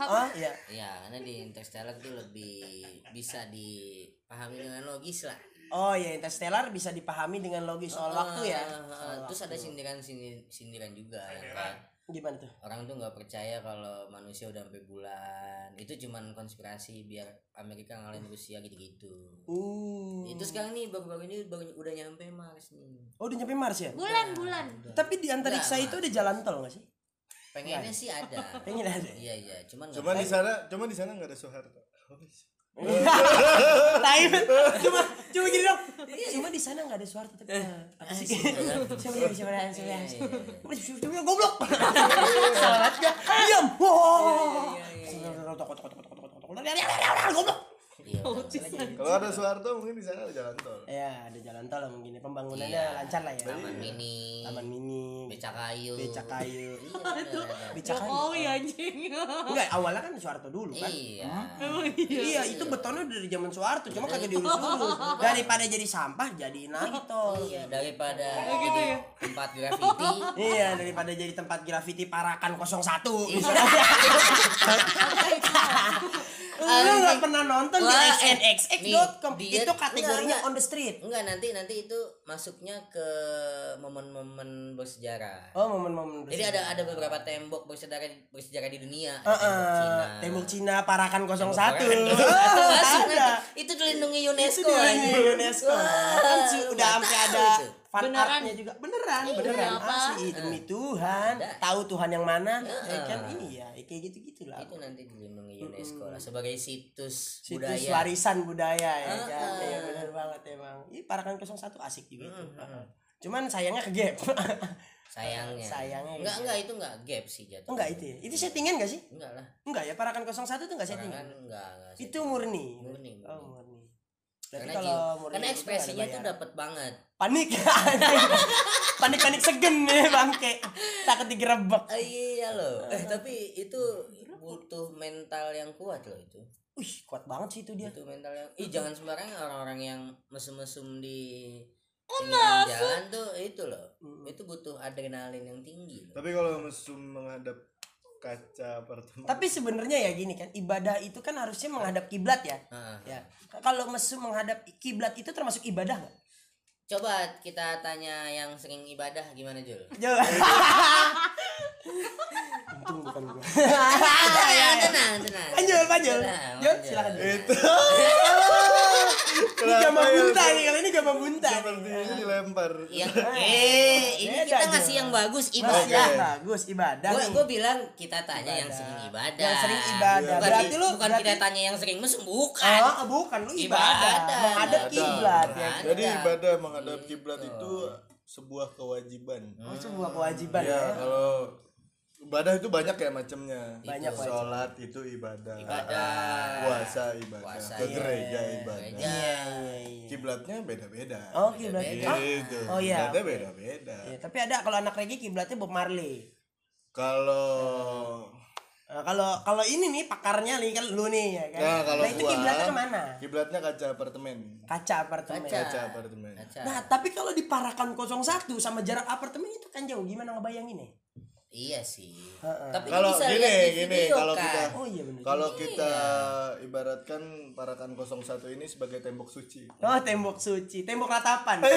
Ah iya. Ya karena di interstellar tuh lebih bisa di pahami dengan logis lah Oh ya Interstellar bisa dipahami dengan logis soal waktu ya. Ah, ah, Soal terus ada waktu. sindiran sindiran, sindiran juga yang kayak gimana tuh? orang tuh nggak percaya kalau manusia udah sampai bulan itu cuman konspirasi biar Amerika ngalahin Rusia gitu-gitu Uh. itu sekarang nih baru-baru ini baru udah nyampe Mars nih Oh udah nyampe Mars ya? Bulan, bulan. Tapi di antariksa Nggak, itu ada jalan tol gak sih? pengennya sih ada Pengen ada. iya iya cuman nggak Cuma di sana, cuma di sana nggak ada Soeharto. Tai. Cuma cuma gini dong. Cuma di sana nggak ada suara tapi apa sih? Siapa yang siapa yang siapa yang Iya, iya, iya. yang goblok. Salah gak? Diam. Wow. Goblok. Iya, betul. Kalau ada Soeharto mungkin di sana ada jalan tol. Ya, ada jalan tol lah mungkin. Pembangunannya Iya. lancar lah ya. taman mini Taman mini, becak kayu becak kayu. Iya, ada, ada. Becak kayu. Jokowi anjing. Enggak, awalnya kan Soeharto dulu kan. iya Iya, itu betonnya dari zaman Soeharto, cuma kagak diurus-urus. Daripada jadi sampah, jadiin lagi tol. iya daripada gitu ya? tempat graffiti Iya, daripada jadi tempat grafiti Parakan 01. Lu gak pernah nonton di eh, xnxx.com Itu kategorinya enggak, on the street. Enggak nanti nanti itu masuknya ke momen-momen bersejarah. Oh momen-momen jadi ada ada beberapa tembok bersejarah bersejarah di dunia. Uh, Ada tembok Cina. uh, tembok Cina Parakan 01 Tembok Oh, Itu masuk itu dilindungi UNESCO Itu di anjing. UNESCO. Kan udah sampai ada itu. Fan Beneran? artnya juga. Beneran, beneran. apa? Asli, demi Tuhan. Ada. Tahu Tuhan yang mana? Ya. ya kan Iya, kayak gitu-gitu lah. Itu nanti dilindungi UNESCO lah sebagai situs, situs budaya. warisan budaya ya Ah, kan ya benar banget emang. Ini parakan 01 asik juga itu. Mm, mm. cuman sayangnya ke gap. Sayangnya. Sayangnya enggak gitu. enggak itu enggak gap sih jatuh enggak itu ya? Itu settingan gak sih? Enggak lah. Enggak ya parakan 01 itu enggak settingan? Enggak, enggak itu setting. murni Murni, oh murni. Berarti karena, kalau murni karena itu ekspresinya ada tuh dapat banget. Panik panik panik segen nih bangke. Takut digerebek. Ah, iya loh. Eh tapi itu butuh mental yang kuat loh itu. Wih kuat banget sih itu dia. Butuh mental yang ih jangan sembarangan orang-orang yang mesum-mesum di pinggiran jalan tuh itu loh. Itu butuh adrenalin yang tinggi loh. Tapi kalau mesum menghadap kaca apartemen. tapi sebenarnya ya gini kan ibadah itu kan harusnya menghadap kiblat ya Ah, ya kalau mesum menghadap kiblat itu termasuk ibadah nggak coba kita tanya yang sering ibadah gimana Jul Coba. Untung bukan gua. tenang tenang tenang lanjut. Tenang, Jul, silakan. Jul. itu Ini gama ya? bunta nih, kali ini gama bunta. seperti ini dilempar. yang eh ini Beda, kita ngasih yang bagus ibadah ya, bagus ibadah gue gue bilang kita tanya yang sering ibadah Yang sering ibadah. bukan, Berarti lu bukan berarti- kita tanya yang sering mesum bukan Oh, bukan lu ibadah. Ibadah. Menghadap kiblat ya. Jadi ibadah menghadap kiblat Gitu. itu sebuah kewajiban. Oh, sebuah kewajiban Ya, ya. kalau ibadah itu banyak ya macamnya. Banyak Itu. wajib. Sholat itu ibadah. Ibadah. Puasa ibadah. Puasa, Ke iya. gereja ibadah. Gereja. Iya, iya, iya. Kiblatnya beda-beda. Oh, kiblat. Beda-beda. Oh, Gitu. Oh, iya. Kiblatnya beda-beda. iya, tapi ada kalau anak reggae kiblatnya Bob Marley. Kalau Nah, kalau kalau ini nih pakarnya nih kan lu nih ya kan. Nah, kalau nah, itu gua, kiblatnya ke mana? Kiblatnya kaca apartemen. Kaca apartemen. Kaca. Kaca apartemen. Kaca. Nah, tapi kalau di Parakan 01 sama jarak apartemen itu kan jauh. Gimana ngebayangin ya? Iya sih Heeh. tapi Kalau bisa gini, lihat gini, video kalau kan kita- Oh iya benar. Kalau kita ibaratkan Parakan 01 ini sebagai tembok suci. Oh, tembok suci, tembok ratapan. Itu.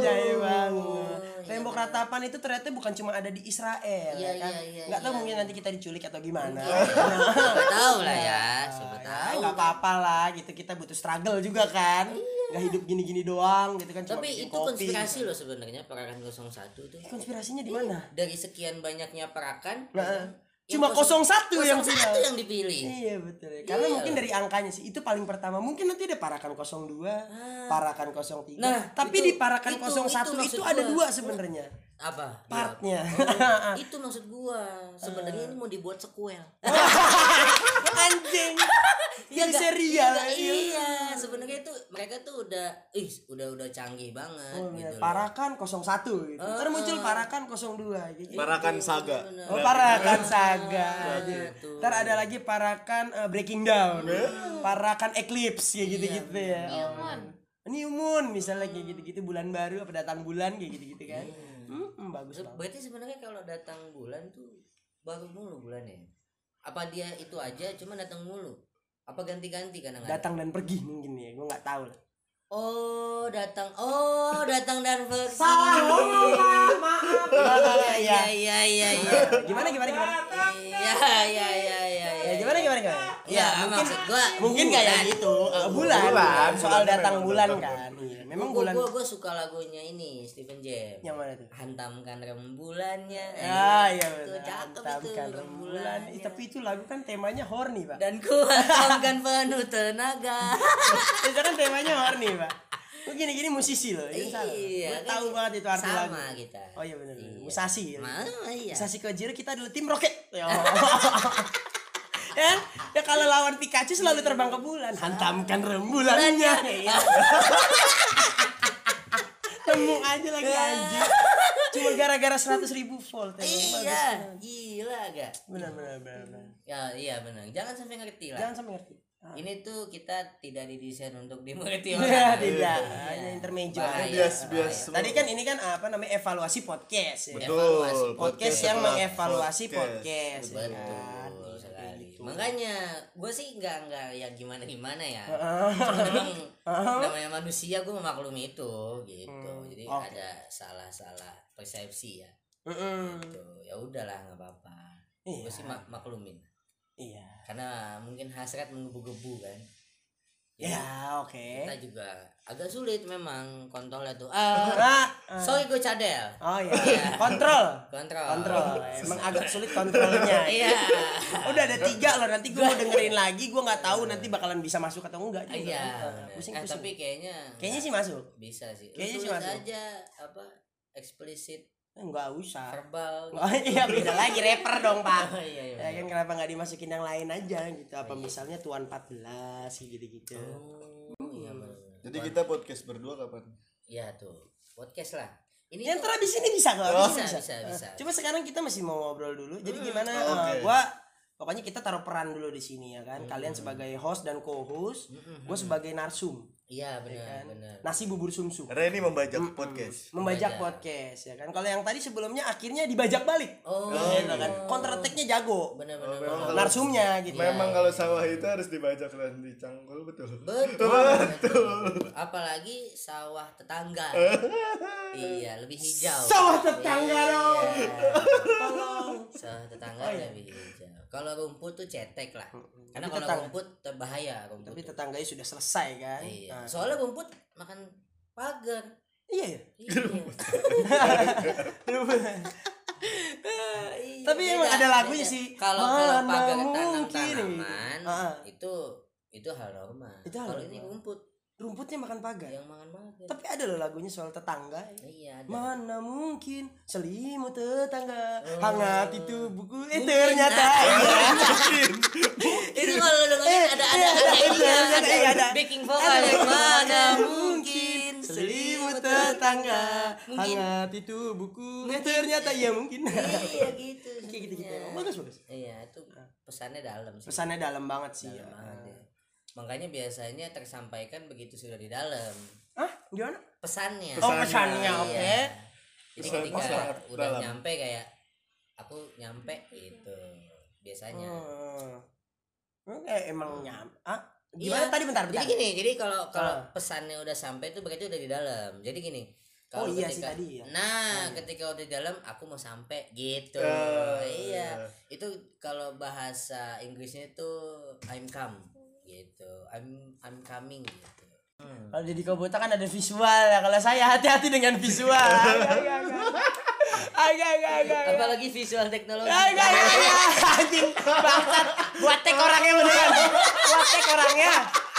Anjay banget. iya Tembok ratapan itu ternyata bukan cuma ada di Israel, Iya, ya kan? iya, iya, Nggak tahu iya. mungkin nanti kita diculik atau gimana. Siapa tahu lah ya siapa Ya, tahu nggak apa-apa lah gitu kita butuh struggle juga kan nggak hidup gini-gini doang gitu kan tapi itu kopi, konspirasi gitu. loh sebenarnya perakan 01 tuh konspirasinya di mana dari sekian banyaknya perakan Nah, yang cuma 01 yang 01 final. yang dipilih Iya betul. ya. Karena Iya. mungkin dari angkanya sih itu paling pertama. Mungkin nanti ada Parakan 02, Parakan 03. Nah, tapi itu- di Parakan itu- 01 itu itu, ada gua. dua sebenarnya apa partnya. Oh, itu maksud gua sebenarnya ini mau dibuat sequel Anjing. Iya nggak? serial. Iya, iya. iya sebenarnya itu mereka tuh udah ih udah udah canggih banget Oh, gitu iya. loh. Parakan 01 gitu. Ntar Ah. muncul Parakan 02 gitu. Parakan Saga. Oh, Parakan Saga. Iya, tuh. Ntar ada lagi Parakan eh, Breaking Down. Parakan Eclipse kayak gitu-gitu ya. Iya, Newmoon. New Moon misalnya kayak gitu-gitu bulan baru apa datang bulan kayak gitu-gitu kan. Hmm, bagus Se- banget. Berarti sebenarnya kalau datang bulan tuh baru mulu bulannya. Apa dia itu aja cuma datang mulu? apa ganti-ganti kadang Datang dan pergi mungkin ya, gue nggak tahu lah. oh datang oh datang dan pergi Iya, iya iya iya iya Gimana gimana gimana? Iya iya iya iya Ya gimana gimana gimana? ya mungkin maksud gua mungkin kayak gitu. Eh, bulan, Bulan, soal datang bulan kan. Iya, memang gua, bulan. gua, gua suka lagunya ini Stephen Jam Yang mana tuh? hantamkan rembulannya Ah iya cakep itu Hantamkan rembulan. tapi itu lagu kan temanya horny, Pak. dan ku hantamkan penuh tenaga itu kan temanya horny, Pak. Lu gini-gini musisi loh, salah. Iya, Gua kan tahu banget itu arti lagu. sama kita Oh iya benar. Iya. Musasi. ya. Ma, iya Musasi Kojiro kita adalah tim roket. Ya. ya, ya kalau lawan Pikachu selalu terbang ke bulan. Hantamkan rembulannya. Iya. Temu aja lagi anjing. Cuma gara-gara 100 ribu volt. ya. iya gila gak Benar benar benar. benar. ya iya benar jangan sampai ngerti lah Jangan sampai ngerti. Ah. ini tuh kita tidak didesain untuk dimengerti Ya, orang tidak. Iya. Hanya intermezzo. Bahaya, bias bias. Tadi kan ini kan apa namanya evaluasi podcast ya. betul evaluasi. Podcast yang setelah mengevaluasi podcast. podcast. ya betul kan? Iya, sekali gitu. makanya gue sih nggak nggak ya gimana gimana ya memang namanya manusia gue memaklumi itu gitu Hmm, jadi oke. ada salah salah persepsi ya Mm-mm. gitu ya udahlah nggak apa-apa Iya. gue sih mak- maklumin Iya. karena mungkin hasrat menggebu-gebu kan Ya, oke. kita juga agak sulit memang kontrolnya tuh ah ah. sorry gue cadel Oh iya. Kontrol. kontrol Kontrol. Emang agak sulit kontrolnya. iya Udah ada tiga loh. Nanti gue mau dengerin lagi. Gue nggak tahu nanti bakalan bisa masuk atau enggak. juga. iya. Pusing Eh, pusing. tapi kayaknya Kayaknya sih masuk. bisa sih Kayaknya sih masuk. aja apa eksplisit Enggak usah. verbal Oh iya beda lagi rapper dong pak. Oh, iya, iya, Ya kan kenapa nggak dimasukin yang lain aja gitu? Apa misalnya Tuan 14 gitu-gitu. oh iya bener. jadi kita podcast berdua kapan Iya tuh podcast lah ini Yang di sini bisa nggak? bisa Bisa, bisa bisa. bisa, Cuma sekarang kita masih mau ngobrol dulu. Jadi gimana? Oh, eh, oke. gua pokoknya kita taruh peran dulu di sini ya kan. Kalian sebagai host dan co-host, gue sebagai narsum. Iya benar kan? benar Nasi bubur sumsum. Reni membajak podcast Membajak Membajak. podcast ya kan. Kalau yang tadi sebelumnya akhirnya dibajak balik. oh Gitu kan. Counter attack-nya jago. benar benar memang benar. kalau- Narsumnya gitu. memang kalau sawah itu harus dibajak dan dicangkul betul betul betul apalagi sawah tetangga iya lebih hijau Sawah tetangga dong. Iya. Tolong. Tetangga Oh, iya. lebih hijau kalau rumput tuh cetek lah karena Tapi kalau tetang- rumput terbahaya rumput Tapi tetangganya sudah selesai kan. iya Nah, soalnya rumput makan pagar iya ya. iya Tapi Iya, emang beda, ada lagunya sih. Kalau kalau pagar tanam mungkin. tanaman Ah. itu itu hal normal. Itu hal Kalau ini rumput Rumputnya makan pagar. yang makan pagar. Tapi ada loh lagunya soal tetangga. Iya ada. Mana mungkin selimut tetangga Oh. hangat itu buku eh ternyata iya. itu kalau dengerin Eh, ada eh, ada ada, ada, ada, iya, ada, ada, iya, ada. backing vokal yang mana mungkin selimut tetangga mungkin hangat itu buku eh ternyata iya mungkin. iya gitu Kayak gitu-gitu. sebenarnya. Bagus bagus. iya itu pesannya dalam sih Pesannya dalam banget sih. dalam banget ya. Makanya biasanya tersampaikan begitu sudah di dalam Ah, gimana? pesannya Oh, pesannya, Iya. oke. jadi Pesan- ketika pesan udah dalam. nyampe kayak aku nyampe gitu biasanya Hmm. Oke, emang nyam. Ah, Iya. gimana tadi bentar bentar. jadi gini jadi kalau kalau Ah. pesannya udah sampai itu berarti udah di dalam jadi gini Oh kalau iya sih ketika- tadi ya. nah ketika udah di dalam aku mau sampai gitu Eh. iya itu kalau bahasa Inggrisnya itu I'm come gitu I'm I'm coming gitu Kalau di Kobota kan ada visual ya. Kalau saya hati-hati dengan visual. Agak agak agak agak apalagi visual teknologi Agak agak agak. Anjing bangsat. Buat tek orangnya beneran. Buat tek orangnya.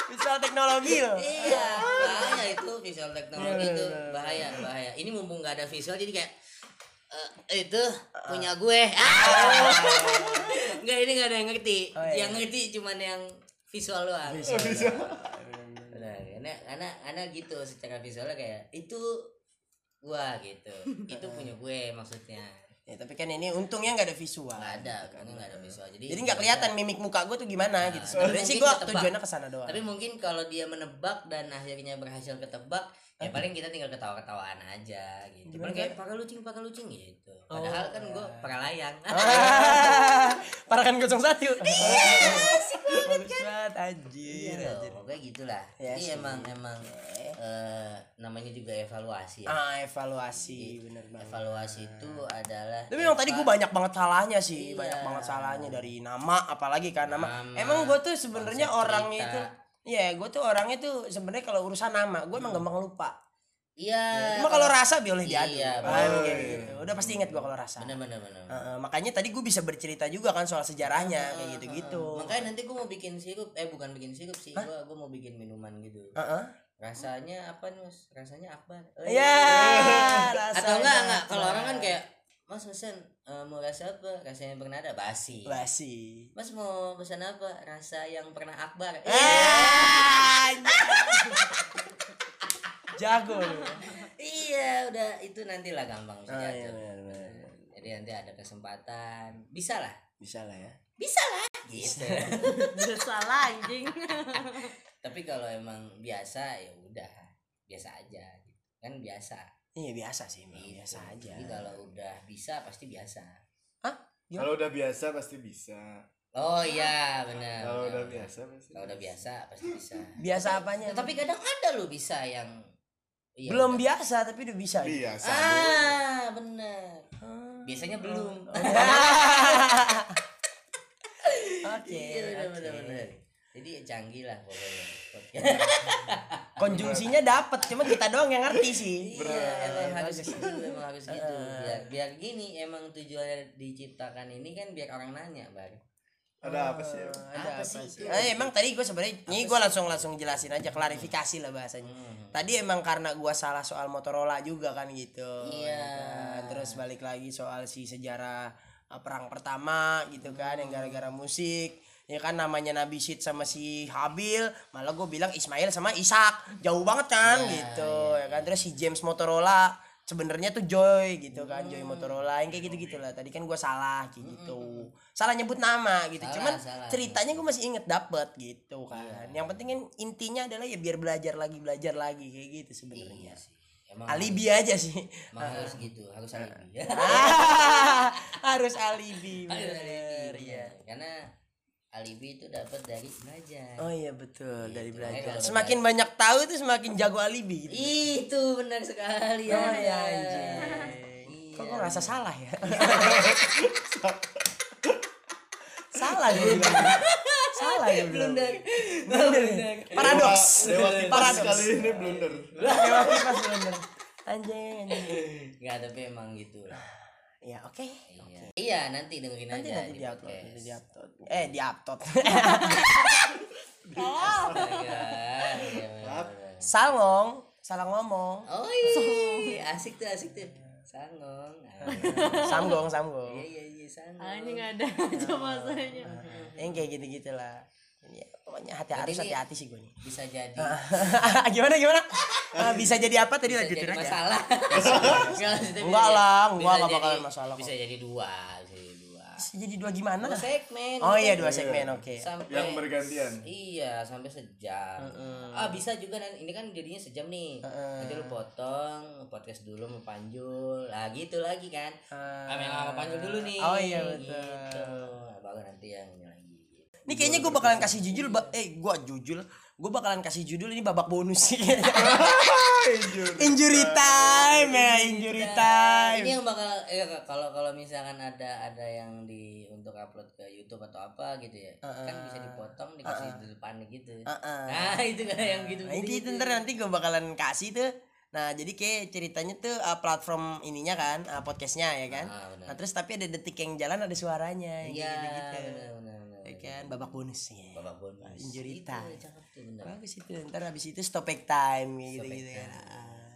Visual teknologi loh. iya bahaya itu visual teknologi Iya, itu iya, iya. bahaya bahaya ini mumpung nggak ada visual jadi kayak eh, itu punya gue ah nggak ini nggak ada yang ngerti Oh, iya. yang ngerti cuman yang visual doang. Benar, karena karena karena gitu secara visualnya kayak itu gua gitu. Itu punya gue maksudnya. Ya, tapi kan ini untungnya nggak ada visual. nggak ada karena nggak ada visual. Jadi Jadi nggak kelihatan mimik muka gue tuh gimana gitu. Sebenarnya mungkin sih gue tujuannya ke sana doang. tapi mungkin kalau dia menebak dan akhirnya berhasil ketebak ya paling kita tinggal ketawa-ketawaan aja gitu paling kayak pakai lucing pakai lucing gitu padahal kan gue para layang Parakan 01 Bagus banget Anjir, Iya anjir. pokoknya gitulah. Ya Jadi sih. emang emang eh, namanya juga evaluasi ya. Ah, evaluasi bener banget. Evaluasi itu adalah Tapi memang tadi gue banyak banget salahnya sih, Iya. banyak banget salahnya dari nama, apalagi kan nama. Nama, emang gue tuh sebenarnya orang cerita. itu, iya gue tuh orangnya tuh sebenarnya kalau urusan nama, gue emang gampang lupa. Iya. Cuma kalau rasa boleh diadu. Iya, bener. kayak gitu. Udah pasti inget gue kalau rasa. bener bener bener. Heeh, makanya tadi gue bisa bercerita juga kan soal sejarahnya kayak gitu-gitu. Makanya nanti gue mau bikin sirup, eh bukan bikin sirup sih, gue gue mau bikin minuman gitu. Heeh. Rasanya apa nih mas? Rasanya akbar. Eh, Iya. Atau enggak enggak? Kalau orang kan kayak Mas pesen eh, mau rasa apa? Rasanya pernah ada basi. basi. Mas mau pesan apa? Rasa yang pernah akbar. Eh, Jago lu. iya, udah itu nantilah gampang bisa Ah, iya, benar. Jadi nanti ada kesempatan, bisa lah, Bisa lah ya. bisa lah, gitu. Udah salah anjing. Tapi kalau emang biasa ya udah biasa aja, gitu. kan biasa. Iya biasa sih, emang Gitu. biasa aja. Jadi kalau udah bisa pasti biasa. Kalau udah biasa pasti bisa. Oh iya benar. Kalau udah biasa pasti. Kalau udah biasa pasti bisa. Biasa apanya? Nah, tapi kadang ada loh bisa yang iya, belum biasa tapi udah bisa. Biasa. Ah, benar. Ah. Biasanya belum. Oke. Iya, oke. benar, benar. Jadi canggih lah pokoknya. Konjungsinya dapat, cuma kita doang yang ngerti sih. Iya, emang harus gitu, emang harus gitu. Biar biar gini, emang tujuannya diciptakan ini kan biar orang nanya, Bang. Ada apa sih? Eh, Ada Apa apa, sih? Eh, emang tadi gue sebenarnya ini gue langsung langsung jelasin aja klarifikasi lah bahasanya. Hmm. Tadi emang karena gua salah soal Motorola juga kan gitu. Iya. ya kan? Terus balik lagi soal si sejarah uh, perang pertama gitu kan yang gara-gara musik. Ya kan namanya Nabi Syed sama si Habil, malah gue bilang Ismail sama Ishak. Jauh banget kan Iya, gitu. Ya kan terus si James Motorola sebenarnya tuh Joy gitu kan, Joy Motorola yang kayak gitu-gitu lah. Tadi kan gua salah kayak gitu. Salah nyebut nama gitu. Salah, Cuman salah. ceritanya gue masih inget dapet gitu kan. Yang penting kan intinya adalah ya biar belajar lagi belajar lagi kayak gitu sebenarnya. Iya. Emang Alibi aja sih. emang harus gitu, harus alibi. Harus alibi. Harus alibi. iya. Karena alibi itu dapat dari belajar. Oh iya betul dari Gitu. belajar. Makanya kalau Semakin banyak tahu itu semakin jago alibi gitu. Itu benar sekali Oh ya. iya anjing. Iya. Kok gue ngerasa salah ya? salah gue. Salah bilang. Blunder. Blunder. Paradoks. Paradoks. kali ini blunder. Dewa kipas blunder. Anjing anjing. Enggak, tapi emang gitu lah. Ya oke. Iya. Iya, nanti dengerin Nanti aja nanti di di upload, nanti di upload. Eh di upload. Iya, benar. Salngong, salah ngomong. Oh iya, asik tuh, asik tuh. Sangong. Ah, Samgong, samgong. Iya, iya, iya, sangong. Anjing ada aja masanya. Yang kayak gitu-gitu lah. Ini ya, pokoknya hati Berarti harus ini- hati-hati sih gue nih. Bisa jadi gimana gimana? Ah, bisa jadi apa tadi bisa lanjutin jadi aja. masalah. Enggak, lah, enggak, enggak jadi- bakalan masalah kok. Bisa jadi dua, bisa jadi dua. Bisa jadi dua gimana? Dua segmen. Oh iya dua segmen oke. Sampai Yang bergantian. Iya, sampai sejam. Ah, bisa juga nanti ini kan jadinya sejam nih. Nanti lu potong, podcast dulu mau panjul. Lah gitu lagi kan. Ah. Ah, yang sama panjul dulu nih. Oh iya, betul. Gitu. Nah, baru nanti yang ini kayaknya gue bakalan kasih judul, eh gue judul, gue bakalan kasih judul ini babak bonus sih. injury time ya, injury time. Ini yang bakal eh, kalau kalau misalkan ada ada yang di untuk upload ke YouTube atau apa gitu ya. Kan bisa dipotong dikasih di depan gitu. Heeh. Nah, itu kan yang gitu. Nah, itu itu ntar nanti gue bakalan kasih tuh. Nah, jadi kayak ceritanya tuh uh, platform ininya kan, uh, podcastnya ya kan. Ah, benar. Nah, terus tapi ada detik yang jalan ada suaranya, Iya, gitu gitu. benar. Ya kan, babak bonus ya. Babak bonus. Injury Itu time. cakep tuh. Bagus itu. Ntar habis itu stop back time gitu Stop gitu kan. Ah.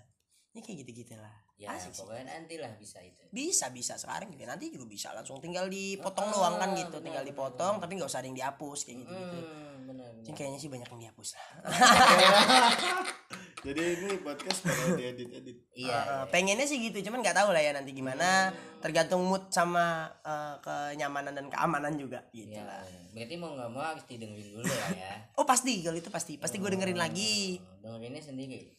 Ini kayak gitu-gitu lah. Ya, Asik sih. pokoknya nanti lah bisa itu. Bisa bisa sekarang juga nanti juga bisa langsung tinggal dipotong doang kan gitu, tinggal dipotong tapi nggak usah ada yang dihapus kayak gitu gitu. Hmm, benar Ini benar. kayaknya sih banyak yang dihapus lah. Jadi ini podcast bakal diedit-edit. Iya. Uh, pengennya sih gitu, cuman nggak tahu lah ya nanti gimana. Tergantung mood sama uh, kenyamanan dan keamanan juga gitu Iya. lah. Berarti mau nggak mau harus didengerin dulu lah ya. Oh pasti kalau itu pasti, pasti gue dengerin lagi. Hmm, Dengerinnya sendiri.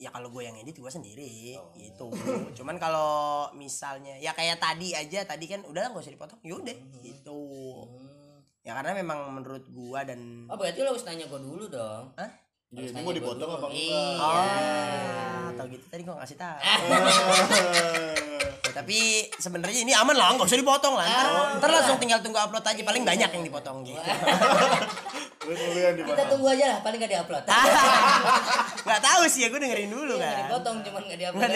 Ya kalau gue yang edit gue sendiri gitu. Cuman kalau misalnya ya kayak tadi aja, tadi kan udah nggak usah dipotong, yaudah gitu. Hmm. ya karena memang menurut gua dan oh berarti lo harus nanya gue dulu dong Hah? Iya, ini mau gua dipotong apa enggak? iya. Oh atau gitu tadi gua ngasih tahu. Ya, tapi sebenarnya ini aman lah nggak usah dipotong lah. Ntar, ntar langsung tinggal tunggu upload aja paling banyak yang dipotong gitu. Kita tunggu aja lah paling gak diupload. Nggak tahu sih ya gue dengerin dulu Iya, kan dipotong cuman gak diupload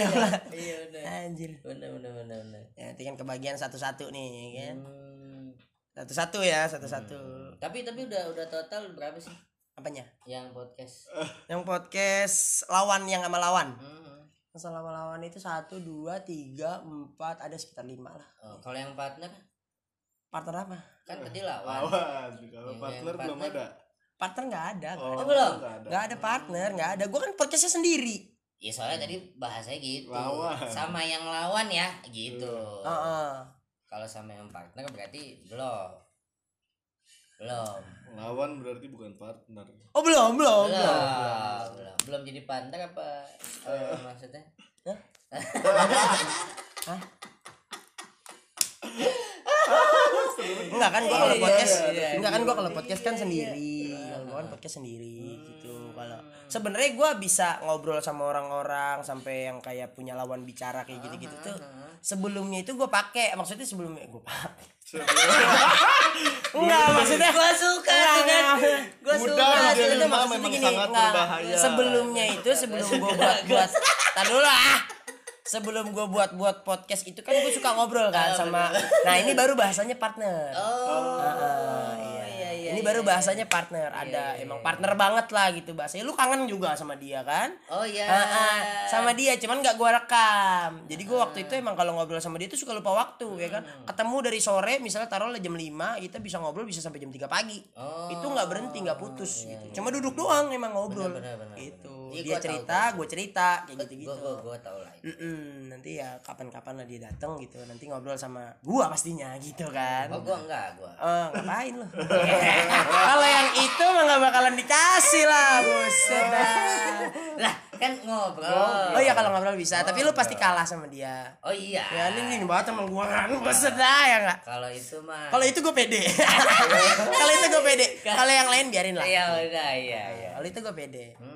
iya udah anjir. Bener bener bener bener. Ya nanti kan kebagian satu-satu nih ya kan? Hmm. satu-satu ya satu-satu. Tapi tapi udah udah total berapa sih apanya yang podcast yang podcast lawan yang sama lawan Hmm. yang sama lawan itu satu dua tiga empat ada sekitar lima lah Oh, kalau yang partner partner apa kan tadi lawan Awas, kalau Yang- partner yang belum partner. ada. partner nggak ada Oh, ada. belum? nggak ada. ada partner nggak ada gue kan podcastnya sendiri ya soalnya tadi bahasanya gitu Lawan. sama yang lawan ya gitu Heeh. kalau sama yang partner berarti belum belum. Lawan berarti bukan partner. oh belum belum. Belum belum belum belum. jadi partner apa eh, maksudnya? Enggak kan gua kalau Iya, podcast iya, iya, enggak kan iya. gua kalau podcast kan sendiri. Kan podcast sendiri gitu. Kalau sebenarnya gua bisa ngobrol sama orang-orang sampai yang kayak punya lawan bicara kayak gitu-gitu tuh. Sebelumnya itu gua pakai maksudnya sebelumnya gua pakai. Enggak, maksudnya gua suka tuh kan Mudah suka menjadi maksudnya gini, enggak. Sebelumnya itu sebelum gua buat buat Tar dulu lah. Sebelum gua buat buat podcast itu kan gua suka ngobrol kan sama Nah, ini baru bahasanya partner. oh Ah, iya. Baru iya. bahasanya partner. Ada iya, emang iya. partner banget lah gitu bahasanya. Lu kangen juga sama dia kan? oh iya Ah, ah, sama dia cuman nggak gua rekam. Jadi gua waktu itu emang kalau ngobrol sama dia tuh suka lupa waktu ya kan. Hmm. Ketemu dari sore misalnya taruhlah jam 5, kita bisa ngobrol bisa sampai jam 3 pagi. Oh, itu nggak berhenti, nggak putus gitu. Cuma duduk doang emang ngobrol. Benar, benar, benar. gitu. Iya, Dia gua cerita, gue cerita kayak gitu-gitu. gua gua gua tau lah itu. Mm-mm, nanti ya kapan-kapan lah dia datang gitu nanti ngobrol sama gua pastinya gitu kan oh gua enggak gua Oh, ngapain lu? Kalau yang itu mah gak bakalan dikasih lah, buset lah kan ngobrol Oh iya kalau ngobrol bisa, tapi lu pasti kalah sama dia. oh iya Ya ini nih banget sama gua kan, buset dah ya enggak? kalau itu mah Kalau itu gue pede. Kalau itu gue pede. Kalau yang lain biarin lah. iya udah iya iya Kalau itu gue pede. Mhm.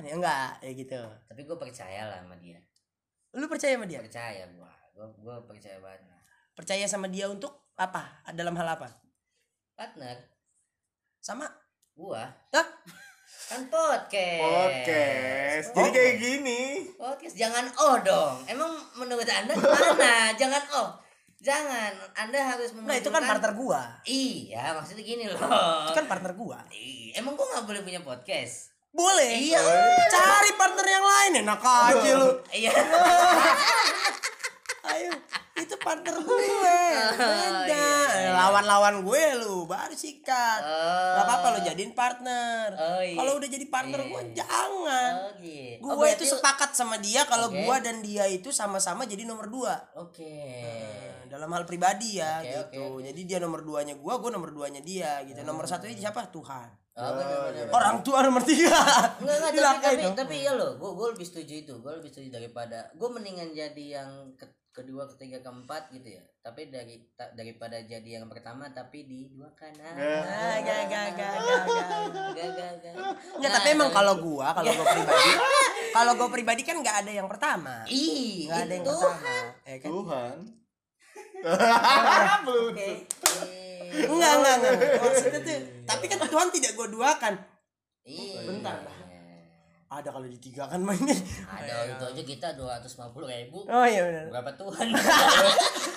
Ya enggak, ya gitu. tapi gue percaya lah sama dia Lu percaya sama dia? percaya gua gua gua percaya banget Percaya sama dia untuk apa? Dalam hal apa? partner Sama gua Hah? kan podcast Podcast. Jadi kayak gini. podcast jangan oh dong emang menurut anda gimana jangan oh jangan anda harus Nah, itu kan partner gua. iya maksudnya gini loh Itu kan partner gua. Ih, emang gua nggak boleh punya podcast Boleh. Iya. Cari partner yang lain enak aja lu. iya Ayo, itu partner gue. Beda. iya, iya. Lawan-lawan gue lu baru sikat. oh Gak apa-apa lu jadiin partner. Oh, iya. Kalau udah jadi partner Iya, gue jangan. oh gitu Gue Oh, itu sepakat sama dia kalau gua dan dia itu sama-sama jadi nomor dua. oke Nah, dalam hal pribadi ya gitu. Jadi dia nomor duanya gua, gua nomor duanya dia gitu. Nomor satunya siapa? Tuhan. Oh, bener, bener, bener. Orang tua nomor tiga. Enggak enggak tapi Dilakai tapi, dong. tapi iya loh, gue gue lebih setuju itu, gue lebih setuju daripada gue mendingan jadi yang ke- kedua, ketiga, keempat gitu ya. Tapi dari ta- daripada jadi yang pertama tapi di dua kanan. Ah, gak, gak, gak, gak, gak. Gak, gak, gak. Enggak, Nah, tapi emang kalau- gua, kalau gua pribadi, kalau gua pribadi kan nggak ada yang pertama. ih Nggak ada yang itu. pertama. Ya kan? Tuhan. Eh, Enggak, enggak, enggak. Maksudnya tuh, tapi kan Tuhan tidak gua duakan. Iya. Bentar. Ada kalau ditigakan mainnya. Ada itu aja kita dua ratus lima puluh ribu. Oh iya benar. Berapa Tuhan?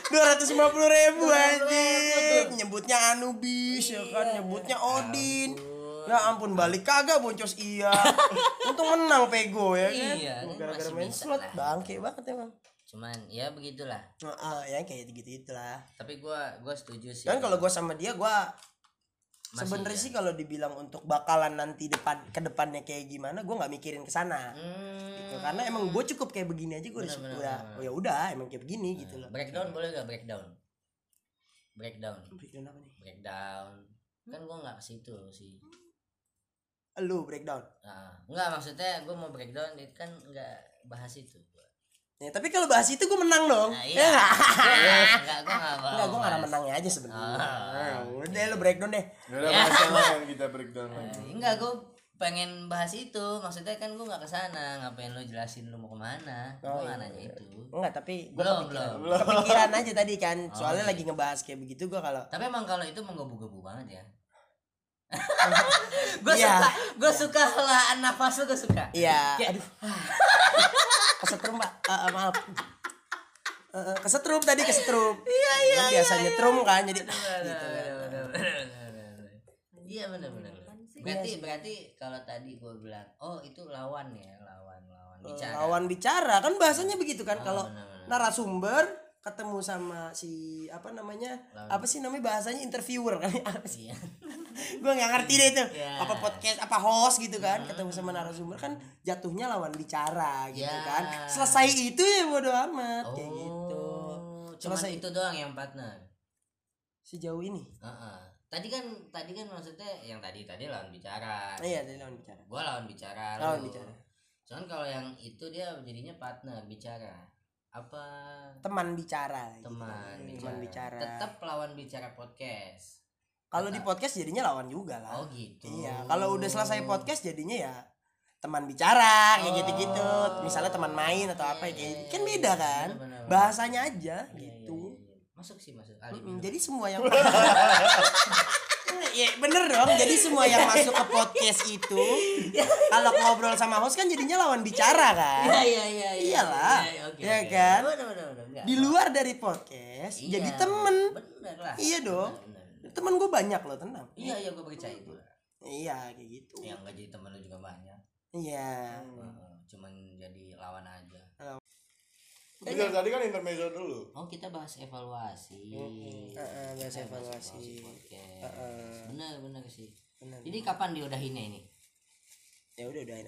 Dua ratus lima puluh ribu anjing. Nyebutnya Anubis ya kan, nyebutnya Odin. Ya ampun balik kagak boncos iya. Untung menang Pego ya kan. Iya, kan Gara-gara main slot lah. bangke banget emang. Cuman ya begitulah. Nah, ya kayak gitu itulah. Tapi gua gua setuju sih. Dan kalau gua sama dia gua Masih sebenarnya iya. sih kalau dibilang untuk bakalan nanti depan ke depannya kayak gimana gua nggak mikirin ke sana. Hmm. Gitu. Karena emang gue cukup kayak begini aja gue udah, udah oh ya udah emang kayak begini gitu loh. breakdown boleh gak breakdown breakdown Breakdown apa nih? breakdown kan gua nggak ke situ sih Lu breakdown. nah, nggak maksudnya gua mau breakdown itu kan nggak bahas itu. Ya, tapi kalau bahas itu gue menang dong. Nah, Ya iya. nggak? Enggak, gua enggak mau. Enggak, gue gak ada Mas. menangnya aja sebenarnya. Ah. Udah lu breakdown deh. Gak ada masalah yang kita breakdown lagi. Eh, Enggak, gue pengen bahas itu. Maksudnya kan gue nggak ke sana. Ngapain lo jelasin lo mau ke mana? Oh, gue nggak iya, nanya iya. itu. Enggak, tapi gue Belum, kepikiran. belum. Kepikiran aja tadi kan. Oh, Soalnya iya. lagi ngebahas kayak begitu gue kalau Tapi emang kalau itu menggebu-gebu banget ya. gue Iya. suka, gue suka helaan nafas gue suka. Iya, Kayak- aduh. kesetrum, Pak. Eh, eh, maaf. Eh, eh, kesetrum tadi kesetrum. Iya, iya. biasanya trum kan jadi gitu kan. Iya benar benar. Berarti berarti kalau tadi gue bilang, oh itu lawan ya, lawan lawan bicara. Lawan bicara kan bahasanya begitu kan Oh, kalau narasumber ketemu sama si apa namanya Lawan. apa sih namanya bahasanya interviewer kan apa sih Iya. gue nggak ngerti deh itu Iya. apa podcast apa host gitu kan ketemu sama narasumber kan jatuhnya lawan bicara gitu Ya. kan selesai itu ya bodo amat kayak gitu Oh, Selesai. itu doang yang partner. sejauh ini Heeh. Tadi kan tadi kan maksudnya yang tadi tadi lawan bicara. iya dari lawan bicara Gua lawan bicara. lawan lu. bicara Cuman kalau yang itu dia jadinya partner bicara. Apa teman bicara gitu. teman bicara. teman bicara Tetap lawan bicara podcast. kalau di podcast jadinya lawan juga lah Oh gitu. Iya, kalau udah selesai podcast jadinya ya teman bicara kayak Oh. gitu-gitu. Misalnya teman main atau apa kayak iya, kan iya, beda iya. kan. Bahasanya aja gitu. Masuk sih masuk. Mm. Jadi semua yang Ya bener dong. Jadi semua yang masuk ke podcast itu kalau ngobrol sama host kan jadinya lawan bicara kan. Iya iya iya. iya. Iyalah. Iya, Iya oke. kan? Di luar dari podcast Iya, jadi temen. Lah. Iya dong. Benar, benar. Temen gue banyak loh tenang. Iya iya gue percaya itu. Iya kayak gitu. Yang enggak jadi teman lu juga banyak. Iya. Cuman jadi lawan aja. Tapi dari tadi kan intermezzo dulu. Oh kita bahas evaluasi. Heeh, bahas Kita evaluasi. podcast. Heeh. Benar benar sih. Benar. Jadi kapan diudahinnya ini? Ya udah udah